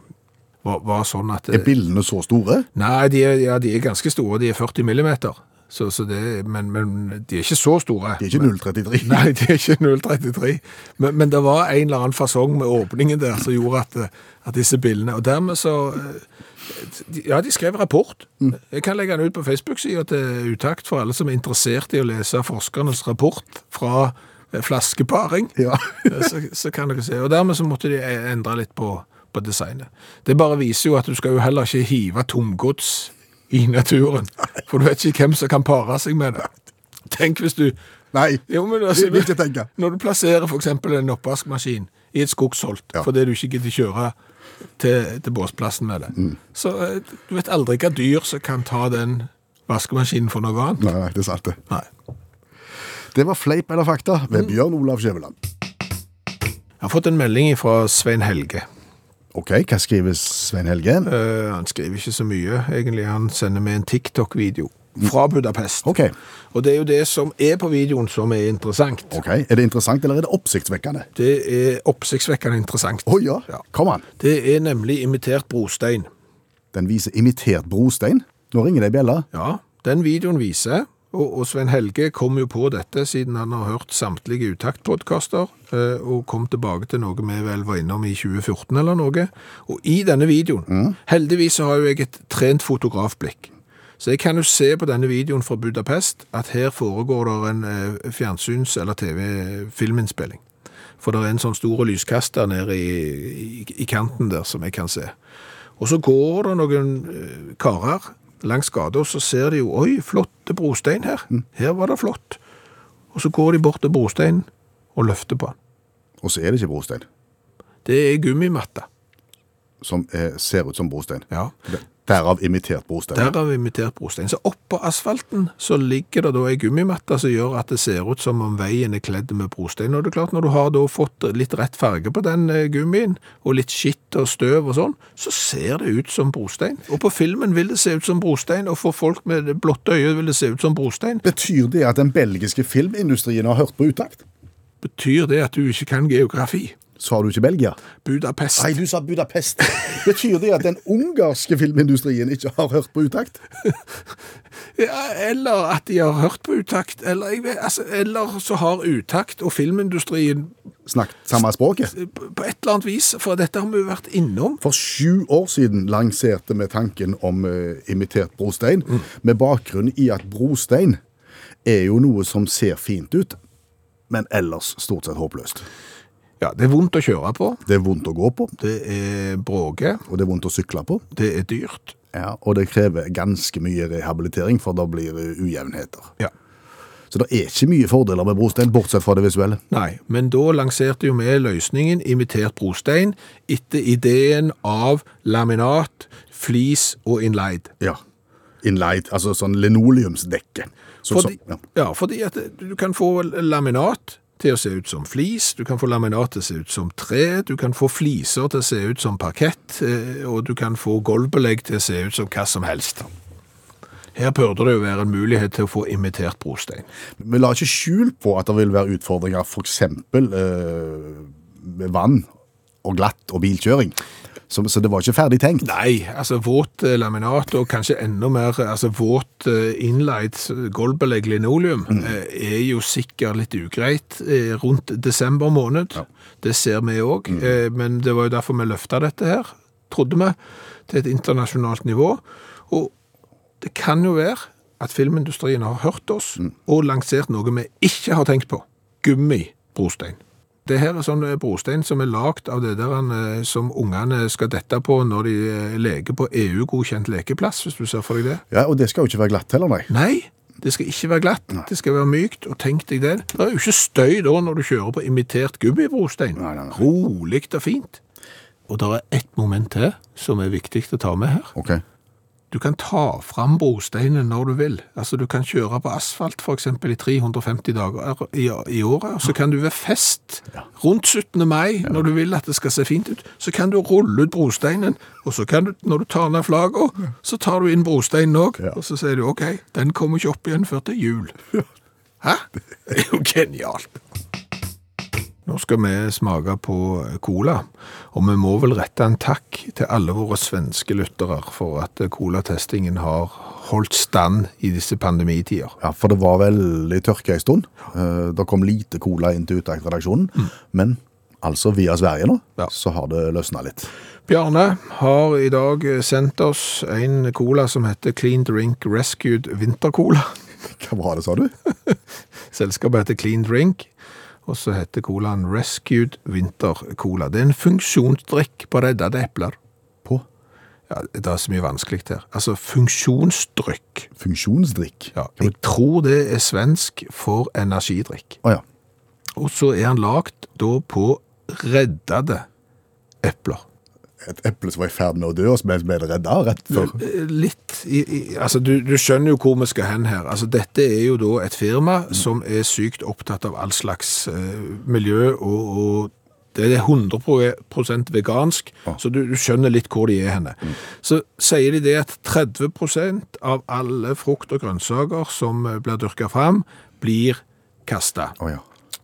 var, var sånn at Er billene så store? Nei, de er, ja, de er ganske store. De er 40 millimeter. Så, så det, men, men de er ikke så store. De er ikke 033. Nei, de er ikke 033. Men, men det var en eller annen fasong med åpningen der som gjorde at, at disse bildene Og dermed så eh, Ja, de skrev rapport. Jeg kan legge den ut på Facebook-sida til Utakt for alle som er interessert i å lese forskernes rapport fra eh, flaskeparing. Ja. så, så kan dere se. Og dermed så måtte de endre litt på, på designet. Det bare viser jo at du skal jo heller ikke hive tomgods i naturen. For du vet ikke hvem som kan pare seg med det. Tenk hvis du Nei, jo, altså, det vil ikke tenke. Når du plasserer eksempel en oppvaskmaskin i et skogsholt, Ja. fordi du ikke gidder kjøre til, til båsplassen med det, Mm. så eh, du vet aldri hva dyr som kan ta den vaskemaskinen for noe annet. Nei, nei, det er sant det. Nei. Det var fleip eller fakta Mm. ved Bjørn Olav Skjæveland. Jeg har fått en melding fra Svein Helge. Ok, hva skriver Svein Helge? Eh, han skriver ikke så mye, egentlig. Han sender med en TikTok-video fra Budapest. Ok, Og det er jo det som er på videoen som er interessant. ok. Er det interessant, eller er det oppsiktsvekkende? Det er oppsiktsvekkende interessant. Å ja, Ja. kom an. Det er nemlig imitert brostein. Den viser imitert brostein. Nå ringer det ei bjella. Ja, den videoen viser, og, og Svein Helge kom jo på dette siden han har hørt samtlige utaktpodkaster, eh, og kom tilbake til noe vi vel var innom i 2014 eller noe. Og i denne videoen, heldigvis så har jo jeg et trent fotografblikk. Så jeg kan jo se på denne videoen fra Budapest at her foregår det en eh, fjernsyns- eller TV-filminnspilling. For det er en sånn stor lyskaster nede i, i, i kanten der som jeg kan se. Og så går det noen eh, karer langs gata, så ser de jo, oi, flotte brostein her. Her var det flott. Og så går de bort til brosteinen og løfter på den. Og så er det ikke brostein, Det er gummimatta. som er, ser ut som brostein. Ja. Derav imitert brostein. Derav imitert brostein. Så oppå asfalten så ligger det da ei gummimatte som gjør at det ser ut som om veien er kledd med brostein. Og det er klart, når du har da fått litt rett farge på den eh, gummien, og litt skitt og støv og sånn, så ser det ut som brostein. Og på filmen vil det se ut som brostein, og for folk med blåtte blotte øyet vil det se ut som brostein. Betyr det at den belgiske filmindustrien har hørt på utakt? Betyr det at du ikke kan geografi? Sa du ikke Belgia? Budapest. Nei, du sa Budapest. Betyr det at den ungarske filmindustrien ikke har hørt på utakt? Ja, eller at de har hørt på utakt, eller, vet, altså, eller så har utakt og filmindustrien Snakket samme språket? på et eller annet vis, for dette har vi jo vært innom. For sju år siden lanserte vi tanken om uh, imitert brostein, med bakgrunn i at brostein er jo noe som ser fint ut, men ellers stort sett håpløst. Ja, det er vondt å kjøre på, Det er vondt å gå på, det er bråke, og det er vondt å sykle på, det er dyrt. ja, og det krever ganske mye rehabilitering, for da blir det ujevnheter. Ja. Så det er ikke mye fordeler med brostein, bortsett fra det visuelle. Nei, men da lanserte jo vi løsningen imitert brostein etter ideen av laminat, flis og inlaid. Ja. inleid, altså sånn linoleumsdekke. Så, Fordi, så, ja. ja, fordi at du kan få laminat til å se ut som flis, du kan få laminat til å se ut som tre, du kan få fliser til å se ut som parkett, eh, og du kan få gulvbelegg til å se ut som hva som helst. Her burde det jo være en mulighet til å få imitert brostein. Vi la ikke skjul på at det vil være utfordringer for eksempel eh, med vann og glatt og bilkjøring. Så, så det var ikke ferdig tenkt. Nei, altså våt eh, laminat og kanskje enda mer altså våt eh, innleid gulvbelegg linoleum eh, er jo sikkert litt ugreit rundt desember måned. Det ser vi òg, eh, men det var jo derfor vi løfta dette her, trodde vi, til et internasjonalt nivå. Og det kan jo være at filmindustrien har hørt oss og lansert noe vi ikke har tenkt på. Gummibrostein. Det her er sånn eh, brostein som er lagd av det der eh, som ungene skal dette på når de eh, leker på EU-godkjent lekeplass, hvis du ser for deg det. Ja, Og det skal jo ikke være glatt heller, nei. Nei, det skal ikke være glatt, det skal være mykt, og tenk deg det. Det er jo ikke støy da når du kjører på imitert gummibrostein. Nei, nei, nei. Rolig og fint. Og det er ett moment til som er viktig å ta med her. Ok. Du kan ta fram brosteinen når du vil. Altså, du kan kjøre på asfalt eksempel i 350 dager i, i året, så kan du ved fest rundt 17. mai, når du vil at det skal se fint ut, så kan du rulle ut brosteinen, og så kan du, når du tar ned flagget, så tar du inn brosteinen også, og så sier du, ok, den kommer ikke opp igjen før til jul. Hæ? Det er jo genialt. Nå skal vi smake på cola, og vi må vel rette en takk til alle våre svenske lyttere for at colatestingen har holdt stand i disse pandemitider. Ja, for det var veldig tørke en stund. Eh, Det kom lite cola inn til Utakt-redaksjonen. Men altså via Sverige nå, Ja. så har det løsna litt. Bjarne har i dag sendt oss en cola som heter Clean Drink Rescued Vintercola. Hva var det, sa du? Selskapet heter Clean Drink, og så heter colaen Rescued Vintercola. Det er en funksjonsdrikk på reddede epler. På Ja, det er så mye vanskelig her. Altså, funksjonsdrykk. funksjonsdrikk. Ja, jeg tror det er svensk for energidrikk. Å ja. Og så er han lagt da på reddede epler. Et eple som var i ferd med å dø, og så ble det redda rett før. Eh, Litt i, i, Altså, du, du skjønner jo hvor vi skal hen her. Altså, dette er jo da et firma som er sykt opptatt av all slags uh, miljø, og, og det er 100% vegansk, så du, du skjønner litt hvor de er henne. Så sier de det at 30 av alle frukt og grønnsaker som eh, blir dyrka fram, blir kasta. Oh, ja.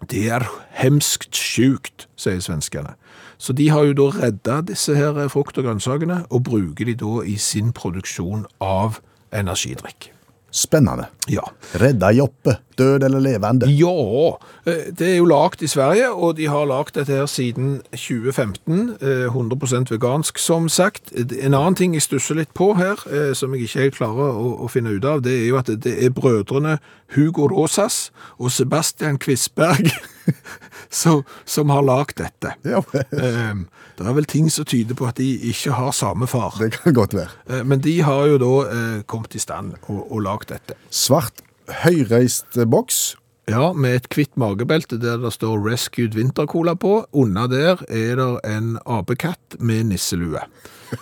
Det er hemskt sjukt, sier svenskene. Så de har jo da redda disse her frukt- og grønnsakene, og bruker de da i sin produksjon av energidrikk. Spennende. Ja. Redda Joppe, død eller levende? Ja, eh, det er jo lagt i Sverige, og de har lagt dette her siden 2015, eh, 100% vegansk som sagt. En annen ting jeg stusser litt på her, eh, som jeg ikke helt klarer å, å finne ut av, det er jo at det er brødrene Hugo Rosas og Sebastian Quisberg som, som har lagt dette. Ja, um, Det er vel ting som tyder på at de ikke har samme far. det kan godt være. Uh, Men de har jo da uh, kommet i stand og, og lagt dette. Svart, høyreist boks. Ja, med et kvitt magebelte der det står Rescued Vintercola på. Under der er det en apekatt med nisselue.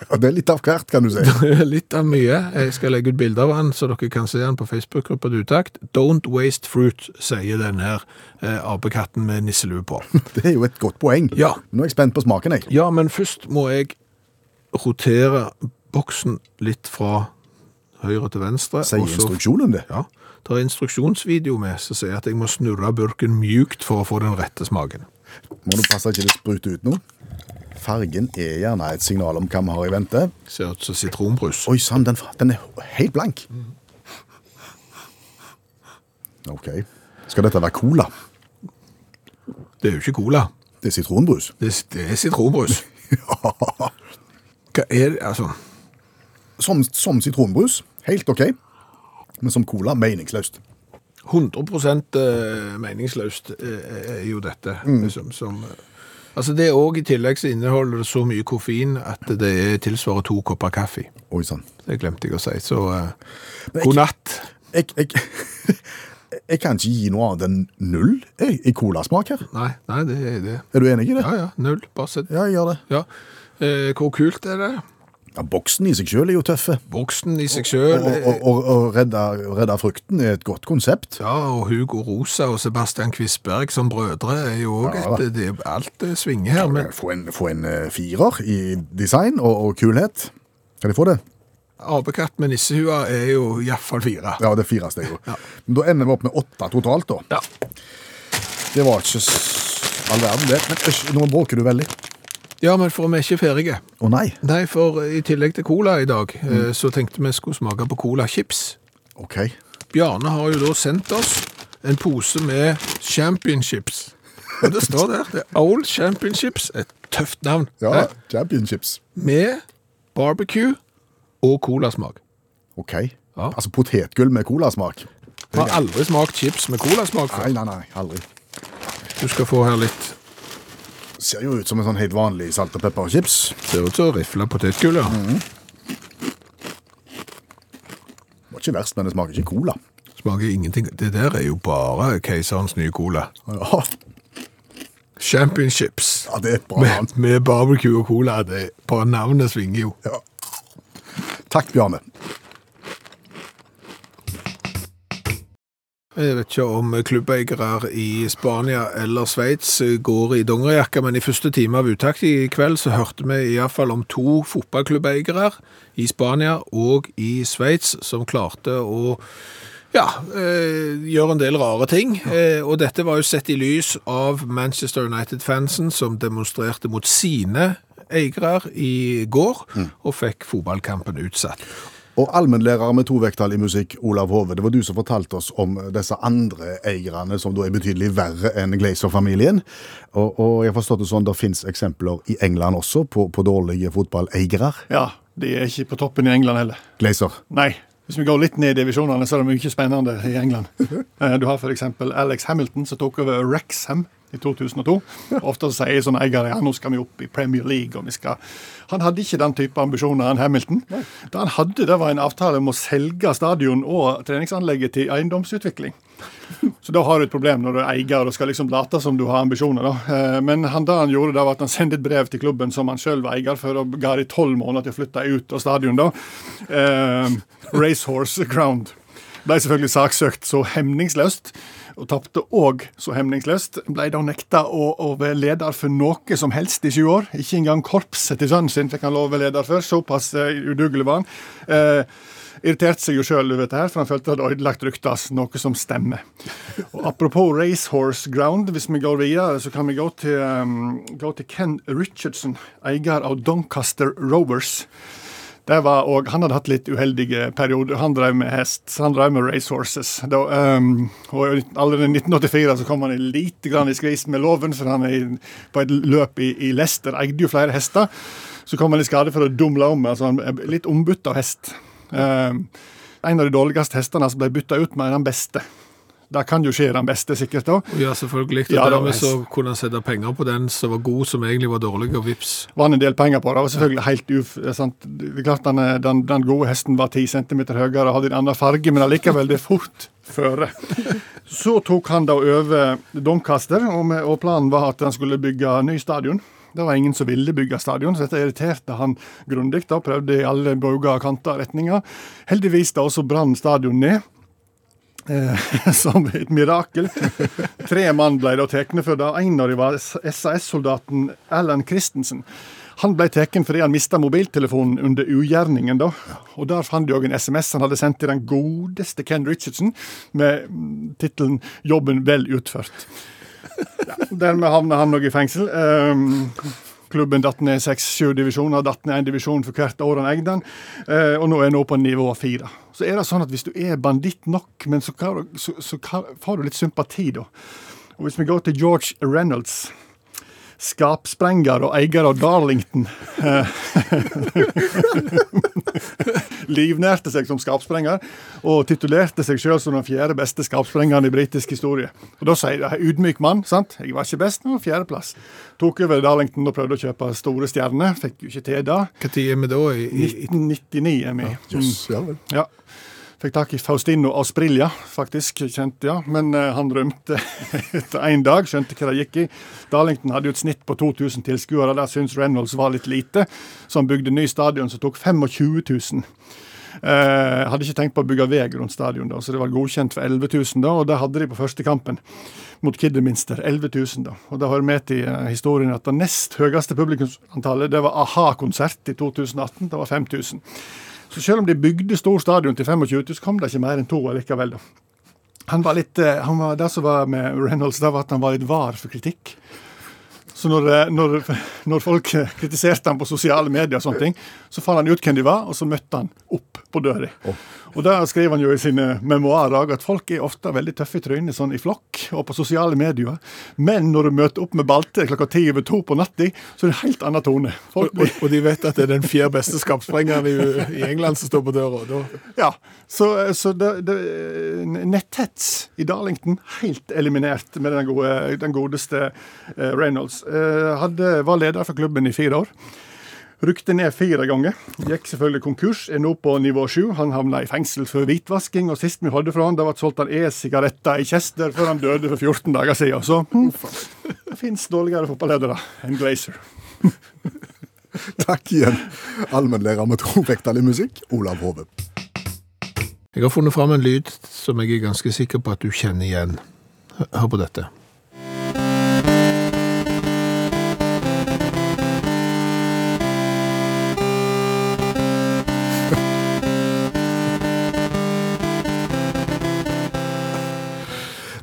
Og det er litt av hvert, kan du si. Litt av mye. Jeg skal legge ut bilder av han, så dere kan se han på Facebook-gruppa Utakt. Don't waste fruit, sier den her eh, apekatten med nisselue på. Det er jo et godt poeng. Ja. Nå er jeg spent på smaken, jeg. Ja, men først må jeg rotere boksen litt fra høyre til venstre. Sier instruksjonen det? Ja, det er instruksjonsvideo med som sier at jeg må snurre burken mjukt for å få den rette smaken. Må du passe ikke det spruter ut noe? Fargen er gjerne et signal om hva vi har i vente. Ser ut som sitronbrus. Oi sann, den, den er helt blank. Ok. Skal dette være cola? Det er jo ikke cola. Det er sitronbrus. Det, det er sitronbrus. ja. Hva er det, altså? Som, som sitronbrus, helt ok. Men som cola, meningsløst. 100 eh, meningsløst eh, er jo dette. Som, som, eh, altså det er også i tillegg så inneholder det så mye koffein at det er tilsvarer to kopper kaffe. Oi sånn. Det glemte jeg å si. Så uh, god natt. Jeg, jeg, jeg kan ikke gi noe annet enn null jeg, i colasmak her. Nei, nei, det er det. Er du enig i det? Ja, ja, null. Bare sett. Ja, jeg gjør det. Ja. Eh, hvor kult er det? Ja, Boksen i seg sjøl er jo tøffe. Boksen i seg sjøl. og, og, og redde, redde frukten er et godt konsept. Ja, og Hugo Rosa og Sebastian Quisberg som brødre er jo òg Ja, et det, Alt eh, svinger her. Men Få en, få en eh, firer i design og, og kulhet. Kan de få det? apekatt med nissehua er jo iallfall fire. Ja, det er fire steg. jo. Men da ender vi opp med åtte totalt, da. Ja. Det var ikke all verden, det. Men øsj, nå bråker du veldig. Ja, men for vi er ikke ferdige. Å nei. Nei, for i tillegg til cola i dag, eh, så tenkte vi skulle smake på cola-chips. OK. Bjarne har jo da sendt oss en pose med championships. Og det står der. Det er Old Championships. Et tøft navn. Ja, Eh, championships. Med barbecue og colasmak. OK. Ja. Altså potetgull med colasmak. Har aldri smakt chips med colasmak før. Nei, nei, nei, aldri. Du skal få her litt Ser jo ut som en sånn helt vanlig salt og pepper og chips. Ser ut som rifla potetgull, ja. Det var ikke verst, men det smaker ikke cola. Smaker ingenting. Det der er jo bare keiserens nye cola. Ja, Championships. ja det er et bra Med, navn. med barbecue og cola. Det, bare navnet svinger jo. Ja. Takk, Bjarne. Jeg vet ikke om klubbeiere i Spania eller Sveits går i dongerijakke, men i første time av uttakt i kveld så hørte vi i hvert fall om to fotballklubbeiere i Spania og i Sveits som klarte å Ja, eh, gjør en del rare ting. Eh, og dette var jo sett i lys av Manchester United-fansen som demonstrerte mot sine eiere i går, og fikk fotballkampen utsatt. Og allmennlærer med to vekttall i musikk, Olav Hove, det var du som fortalte oss om disse andre eierne som da er betydelig verre enn Glazer-familien. Og, og jeg har forstått det sånn, det finnes eksempler i England også på, på dårlige fotballeiere. Ja, de er ikke på toppen i England heller. Glazer. Nei. Hvis vi går litt ned i divisjonene, så er det mye spennende i England. Eh, Du har f.eks. Alex Hamilton, som tok over Wrexham i 2002. Ofte så sier sånne eiere ja, nå skal vi opp i Premier League. og vi skal... Han hadde ikke den type ambisjoner, han Hamilton. Det han hadde, det var en avtale om å selge stadion og treningsanlegget til eiendomsutvikling. Så da har du et problem når du er eier og skal liksom late som du har ambisjoner. da. Eh, Men han, det han gjorde, det var at han sendte et brev til klubben som han sjøl var eier for, og ga de tolv måneder til å flytte ut av stadion. da. Eh, Racehorse Ground. Ble selvfølgelig saksøkt så hemningsløst, og tapte òg så hemningsløst. Ble da nekta å, å være leder for noe som helst i sju år. Ikke engang korpset til sønnen sin fikk han lov å være leder for. Såpass uh, udugelig var han. Eh, irriterte seg jo sjøl for han følte det hadde ødelagt rykta noe som stemmer. Og Apropos Racehorse Ground, hvis vi går videre, så kan vi gå til, um, gå til Ken Richardson, eier av Doncaster Rovers. Og han hadde hatt litt uheldige perioder. Han drev med hest, han drev med racehorses. Da, um, og Allerede i 1984 så kom han litt grann i skvis med loven, for han er på et løp i, i Leicester eide jo flere hester. Så kom han i skade for å dumle om. altså Han er litt ombytta hest. Um, en av de dårligste hestene som ble bytta ut med den beste. Det kan jo skje den beste, sikkert. da. Ja, selvfølgelig. Og Ja, dermed så kunne han sette penger på den som var god, som egentlig var dårlig, og vips. vant en del penger på det. og var selvfølgelig helt uf... Sant? Det er klart den, den, den gode hesten var 10 cm høyere og hadde en annen farge, men allikevel, det er fort føre. Så tok han da over Doncaster, og, og planen var at han skulle bygge ny stadion. Det var ingen som ville bygge stadion, så dette irriterte han grundig. Prøvde i alle bauger, kanter og retninger. Heldigvis da også brann stadion ned. Eh, som et mirakel. Tre mann ble da tatt for det. En av dem var SAS-soldaten Alan Christensen. Han ble tatt fordi han mista mobiltelefonen under ugjerningen. da. Og Der fant de òg en SMS han hadde sendt til den godeste Ken Richardson med mm, tittelen 'Jobben vel utført'. Ja, dermed havna han òg i fengsel. Um, klubben datt ned seks-sju divisjoner, datt ned én divisjon for hvert år han eide den, eh, og nå er han på nivå fire. Så er det sånn at hvis du er banditt nok, men så, så, så, så får du litt sympati, da. Og hvis vi går til George Reynolds, skapsprenger og eier av Darlington Livnærte seg som skapsprenger, og titulerte seg sjøl som den fjerde beste skapsprengeren i britisk historie. Og Da sier de ydmyk mann, sant? Jeg var ikke best, men fjerdeplass. Tok over Darlington og prøvde å kjøpe store stjerner. Fikk jo ikke til det. Tid er vi da? I, i, 1999 er vi. Jøss, ja vel. Ja. Fikk tak i Faustino Asprilla, faktisk. Kjent, ja. Men eh, han rømte etter én dag, skjønte hva det gikk i. Darlington hadde jo et snitt på 2000 tilskuere. Der syntes Reynolds var litt lite. Så han bygde ny stadion som tok 25 000. Eh, hadde ikke tenkt på å bygge vei rundt stadion, da, så det var godkjent for 11 000. da, og Det hadde de på første kampen mot Kidderminster. 11 000 da. Og Det hører med til eh, historien at det nest høyeste publikumsantallet det var a-ha-konsert i 2018. Det var 5000. Så selv om de bygde stor stadion til 25 000, så kom det ikke mer enn to allikevel. da. Han var litt, eh, han var, Det som var med Reynolds, det var at han var litt var for kritikk. Så når, eh, når, når folk kritiserte han på sosiale medier, og sånne ting, så fant han ut hvem de var, og så møtte han opp på døra. Og der skriver han jo i sine memoarer at folk er ofte veldig tøffe i trynet sånn i flokk og på sosiale medier. Men når du møter opp med balte klokka ti over to på natta, så er det en helt annen tone. Folk og, og de vet at det er den fjerde beste skapsprengeren i, i England som står på døra. Da. Ja, så, så det, det, netthets i Darlington helt eliminert med den, gode, den godeste eh, Reynolds. Eh, hadde, var leder for klubben i fire år. Rykte ned fire ganger. Gikk selvfølgelig konkurs. Er nå på nivå sju. Han havna i fengsel for hvitvasking. Og sist vi hørte fra han, det var solgt han e-sigaretter i Chester før han døde for 14 dager siden. Så hm, det fins dårligere fotballedere enn Glazer. Takk igjen, allmennlærer med to vekttall musikk, Olav Hove. Jeg har funnet fram en lyd som jeg er ganske sikker på at du kjenner igjen. Hør på dette.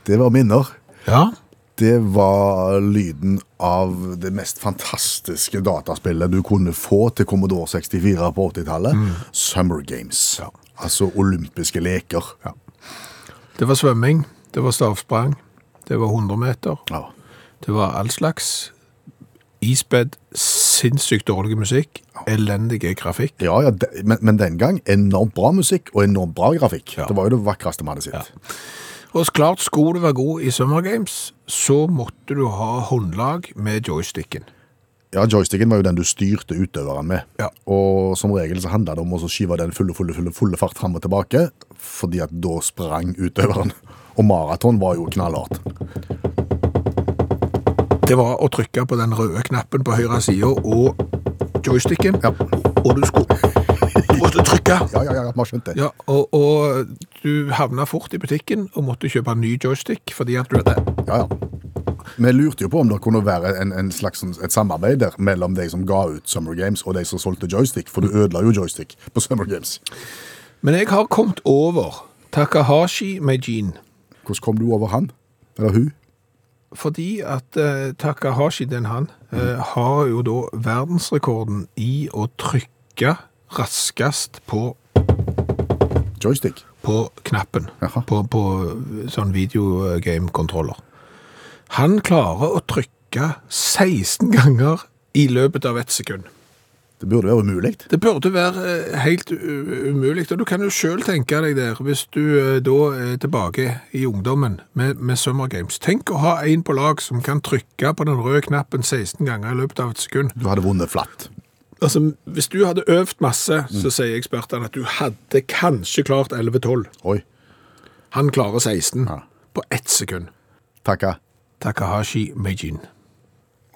Det var minner. Ja. Det var lyden av det mest fantastiske dataspillet du kunne få til Commodore 64 på 80-tallet. Summer Games. Altså olympiske leker. Det var svømming, det var stavsprang, det var 100 meter, Ja. det var all slags isbed, sinnssykt dårlig musikk, elendige grafikk. Ja, ja, de, men, men den gang enormt bra musikk og enormt bra grafikk. Ja. Det var jo det vakreste vi hadde sett. Og klart, skulle du være god i Summer Games, så måtte du ha håndlag med joysticken. Ja, joysticken var jo den du styrte utøveren med. Ja. Og som regel så handla det om å skyve den fulle, fulle, fulle, fulle fart fram og tilbake, fordi at da sprang utøveren. Og maraton var jo knallhardt. Det var å trykke på den røde knappen på høyre side og joysticken, Ja. og du skulle du måtte trykke. Ja, ja, ja, vi har skjønt det. Ja, og, og du havna fort i butikken og måtte kjøpe en ny joystick fordi at du hadde Ja, ja. Vi lurte jo på om det kunne være en, en slags et samarbeid der mellom de som ga ut Summer Games og de som solgte joystick, for du ødela jo joystick på Summer Games. Men jeg har kommet over Takahashi Meijin. Hvordan kom du over han? Eller hun? Fordi at uh, Takahashi, den han, uh, har jo da verdensrekorden i å trykke raskest på, Joystick. på knappen. Jaha. På, på eh, sånn videogame-kontroller. Han klarer å trykke 16 ganger i løpet av ett sekund. Det burde være umulig. Det burde være eh, helt umulig, og du kan jo selv tenke deg der, hvis du eh, da er tilbake i ungdommen med, med Summer Games. Tenk å ha en på lag som kan trykke på den røde knappen 16 ganger i løpet av et sekund. Du hadde vunnet flatt. Altså, hvis du hadde øvd masse, så sier ekspertene at du hadde kanskje klart 11-12. Oi. Han klarer 16 Ja. på ett sekund. Takka. Takahashi Meijin.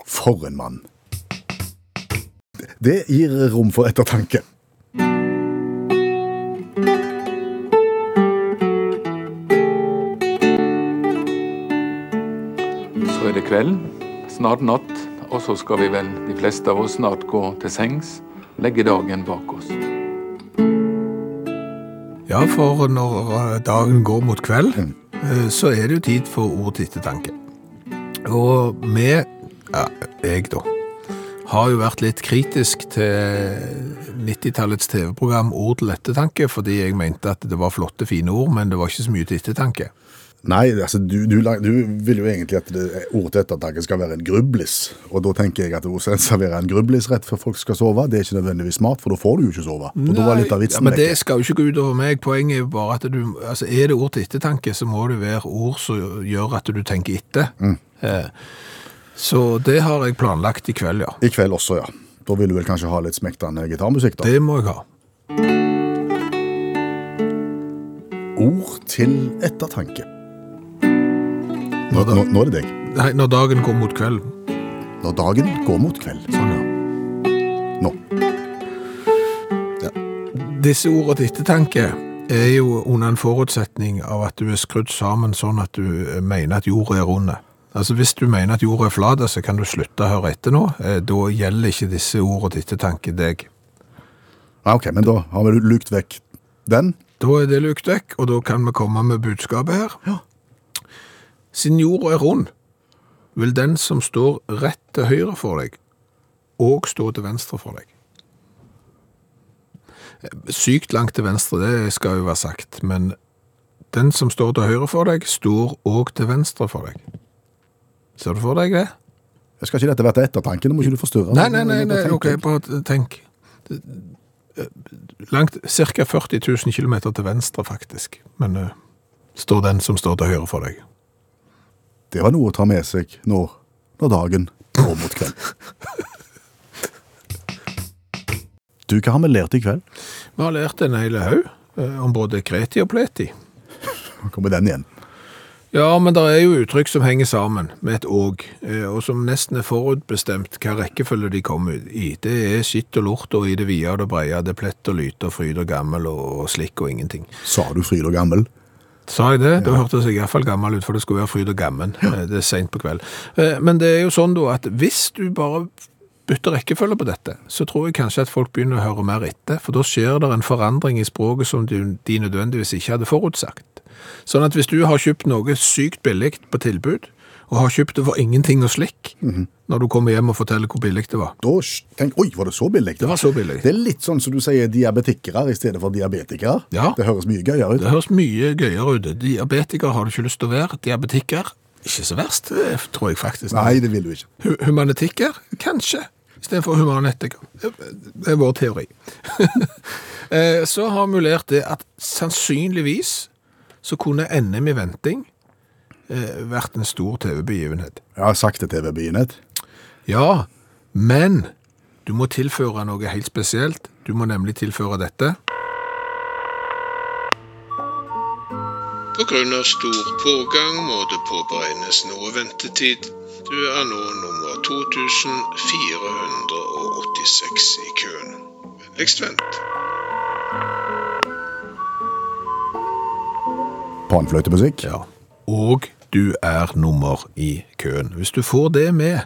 For en mann. Det gir rom for ettertanke. Så er det kvelden, snart natt, og så skal vi vel, de fleste av oss, snart gå til sengs, legge dagen bak oss. Ja, for når eh, dagen går mot kveld, eh, så er det jo tid for ord til ettertanke. Og vi, ja, jeg da, har jo vært litt kritisk til 90-tallets TV-program Ord til ettertanke, fordi jeg mente at det var flotte, fine ord, men det var ikke så mye til ettertanke. Nei, altså, du, du, du vil jo egentlig at det, ordet til ettertanke skal være en grublis. Og da tenker jeg at å servere en grublis rett før folk skal sove, det er ikke nødvendigvis smart, for da får du jo ikke sove. Og da var litt av ja, men det skal jo ikke gå utover meg. Poenget er jo bare at du, altså er det ord til ettertanke, så må det være ord som gjør at du tenker etter. Eh, Så det har jeg planlagt i kveld, ja. I kveld også, ja. Da vil du vel kanskje ha litt smektende gitarmusikk, da. Det må jeg ha. Ord til ettertanke. Nå, nå, nå er det deg. Nei, når dagen går mot kveld. Når dagen går mot kveld. Sånn, ja. Nå. Disse ordene til ettertanke er jo under en forutsetning av at du er skrudd sammen sånn at du eh, mener at jorda er rund. Altså Hvis du mener at jorda er flat, så kan du slutte å høre etter nå. Eh, Da gjelder ikke disse ordene til ettertanke deg. Ja, ok, men da har vi lukt vekk den. Da er det lukt vekk, og da kan vi komme med budskapet her. Siden jorda er rund, vil den som står rett til høyre for deg, òg stå til venstre for deg. Sykt langt til venstre, det skal jo være sagt, men den som står til høyre for deg, står òg til venstre for deg. Ser du for deg det? Jeg Skal ikke dette være til ettertanke? Nå må ikke du forstyrre. Nei, nei, nei, nei ok, bare tenk. Langt, cirka 40 000 km til venstre, faktisk. Men uh, står den som står til høyre for deg. Det var noe å ta med seg nå, når dagen går mot kveld. Du, hva har vi lært i kveld? Vi har lært en hel haug eh, om både kreti og pleti. Nå kommer den igjen. Ja, men det er jo uttrykk som henger sammen med et åg, eh, og som nesten er forutbestemt hva rekkefølge de kommer i. Det er skitt og lort og i det vide og det breie, det er plett og lyte og fryd og gammel og slikk og ingenting. Sa du fryd og gammel? Sa jeg det? Da hørtes jeg i hvert fall gammel ut, for det skulle være fryd og gammen. Ja. Det er sent på kveld. Eh, Men det er jo sånn da at hvis du bare bytter rekkefølge på dette, så tror jeg kanskje at folk begynner å høre mer etter, for da skjer det en forandring i språket som de, de nødvendigvis ikke hadde forutsagt. Sånn at hvis du har kjøpt noe sykt billig på tilbud, og har kjøpt det for ingenting og slikk, når du kommer hjem og forteller hvor billig det var. Da tenk, Oi, var det så billig? Det var så billig. Det er litt sånn som du sier diabetikere i stedet for diabetikere. Ja. Det høres mye gøyere ut. Det høres mye gøyere ut. Diabetiker har du ikke lyst til å være. Diabetiker, ikke så verst, det tror jeg faktisk. Nei, det vil du ikke. Hu- Humanetiker, kanskje, istedenfor humanetiker. Det er vår teori. Eh, Så har mulert det at sannsynligvis så kunne NM i venting vært en stor TV-begivenhet. Ja, sakte TV-begivenhet. Ja, men du må tilføre noe helt spesielt. Du må nemlig tilføre dette. Av stor pågang må det påberegnes noe ventetid. Du er nå nummer 2486 i køen. Vennligst vent. Panfløytemusikk. Ja. Og du er nummer i køen. Hvis du får det med,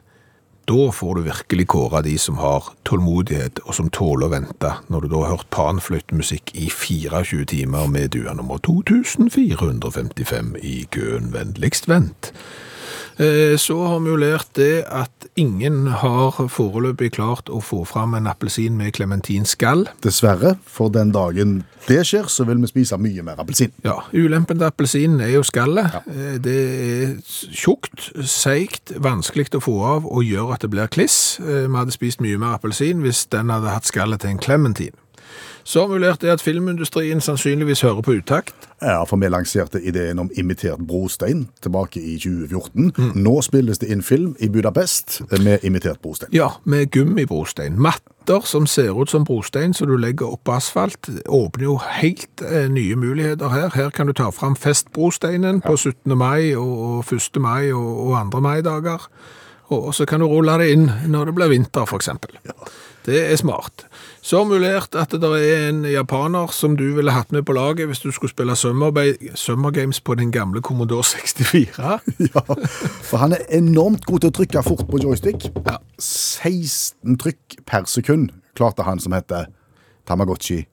da får du virkelig kåre de som har tålmodighet og som tåler å vente, når du da har hørt panfløytemusikk i 24 timer med du er nummer 2455 i køen. Vennligst vent. Eh, Så har vi jo lært det at ingen har foreløpig klart å få fram en appelsin med klementinskall. Dessverre, for den dagen det skjer, så vil vi spise mye mer appelsin. Ja, ulempen til appelsinen er jo skallet. Ja. Det er tjukt, seigt, vanskelig å få av og gjør at det blir kliss. Eh, Vi hadde spist mye mer appelsin hvis den hadde hatt skallet til en klementin. Så lært det at filmindustrien sannsynligvis hører på utakt. Ja, for vi lanserte ideen om imitert brostein tilbake i 2014. Nå spilles det inn film i Budapest med imitert brostein. Ja, med gummibrostein. Matter som ser ut som brostein, så du legger opp asfalt, åpner jo helt eh, nye muligheter her. Her kan du ta fram festbrosteinen på 17. mai og, og 1. mai og, og 2. mai-dager. Og, og så kan du rulle det inn når det blir vinter, for eksempel. Det er smart. Så vi at det er en japaner som du ville hatt med på laget hvis du skulle spille Summer, Summer Games på din gamle Commodore 64. Ja, for han er enormt god til å trykke fort på joystick. 16 trykk per sekund klarte han som heter Tamagotchi.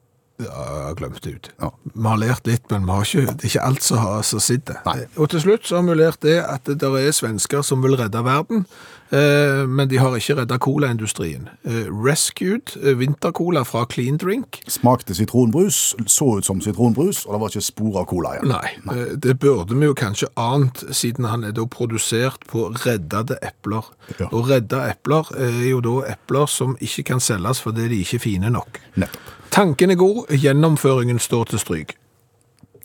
Ja, glemt ut. Ja. Vi har lært litt, men vi har ikke, det er ikke alt som, har, som sitter. Nei. Og til slutt så har vi lært det at det der er svensker som vil redde verden, eh, men de har ikke redda colaindustrien. Eh, Rescued eh, vintercola fra Clean Drink. Smakte sitronbrus, så ut som sitronbrus, og det var ikke spor av cola igjen. Nei, eh, det burde vi jo kanskje ant, siden han er da produsert på reddede epler. Ja. Og redda epler er jo da epler som ikke kan selges fordi de ikke er fine nok. Nettopp. Tanken er god, gjennomføringen står til stryk.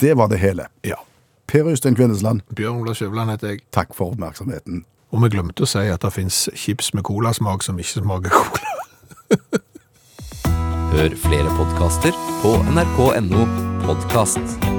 Det var det hele. Ja. Per Øystein Kvindesland, Bjørn Ola Skjævland heter jeg. takk for oppmerksomheten. Og vi glemte å si at det finnes chips med colasmak som ikke smaker cola. Hør flere podkaster på nrk.no podkast.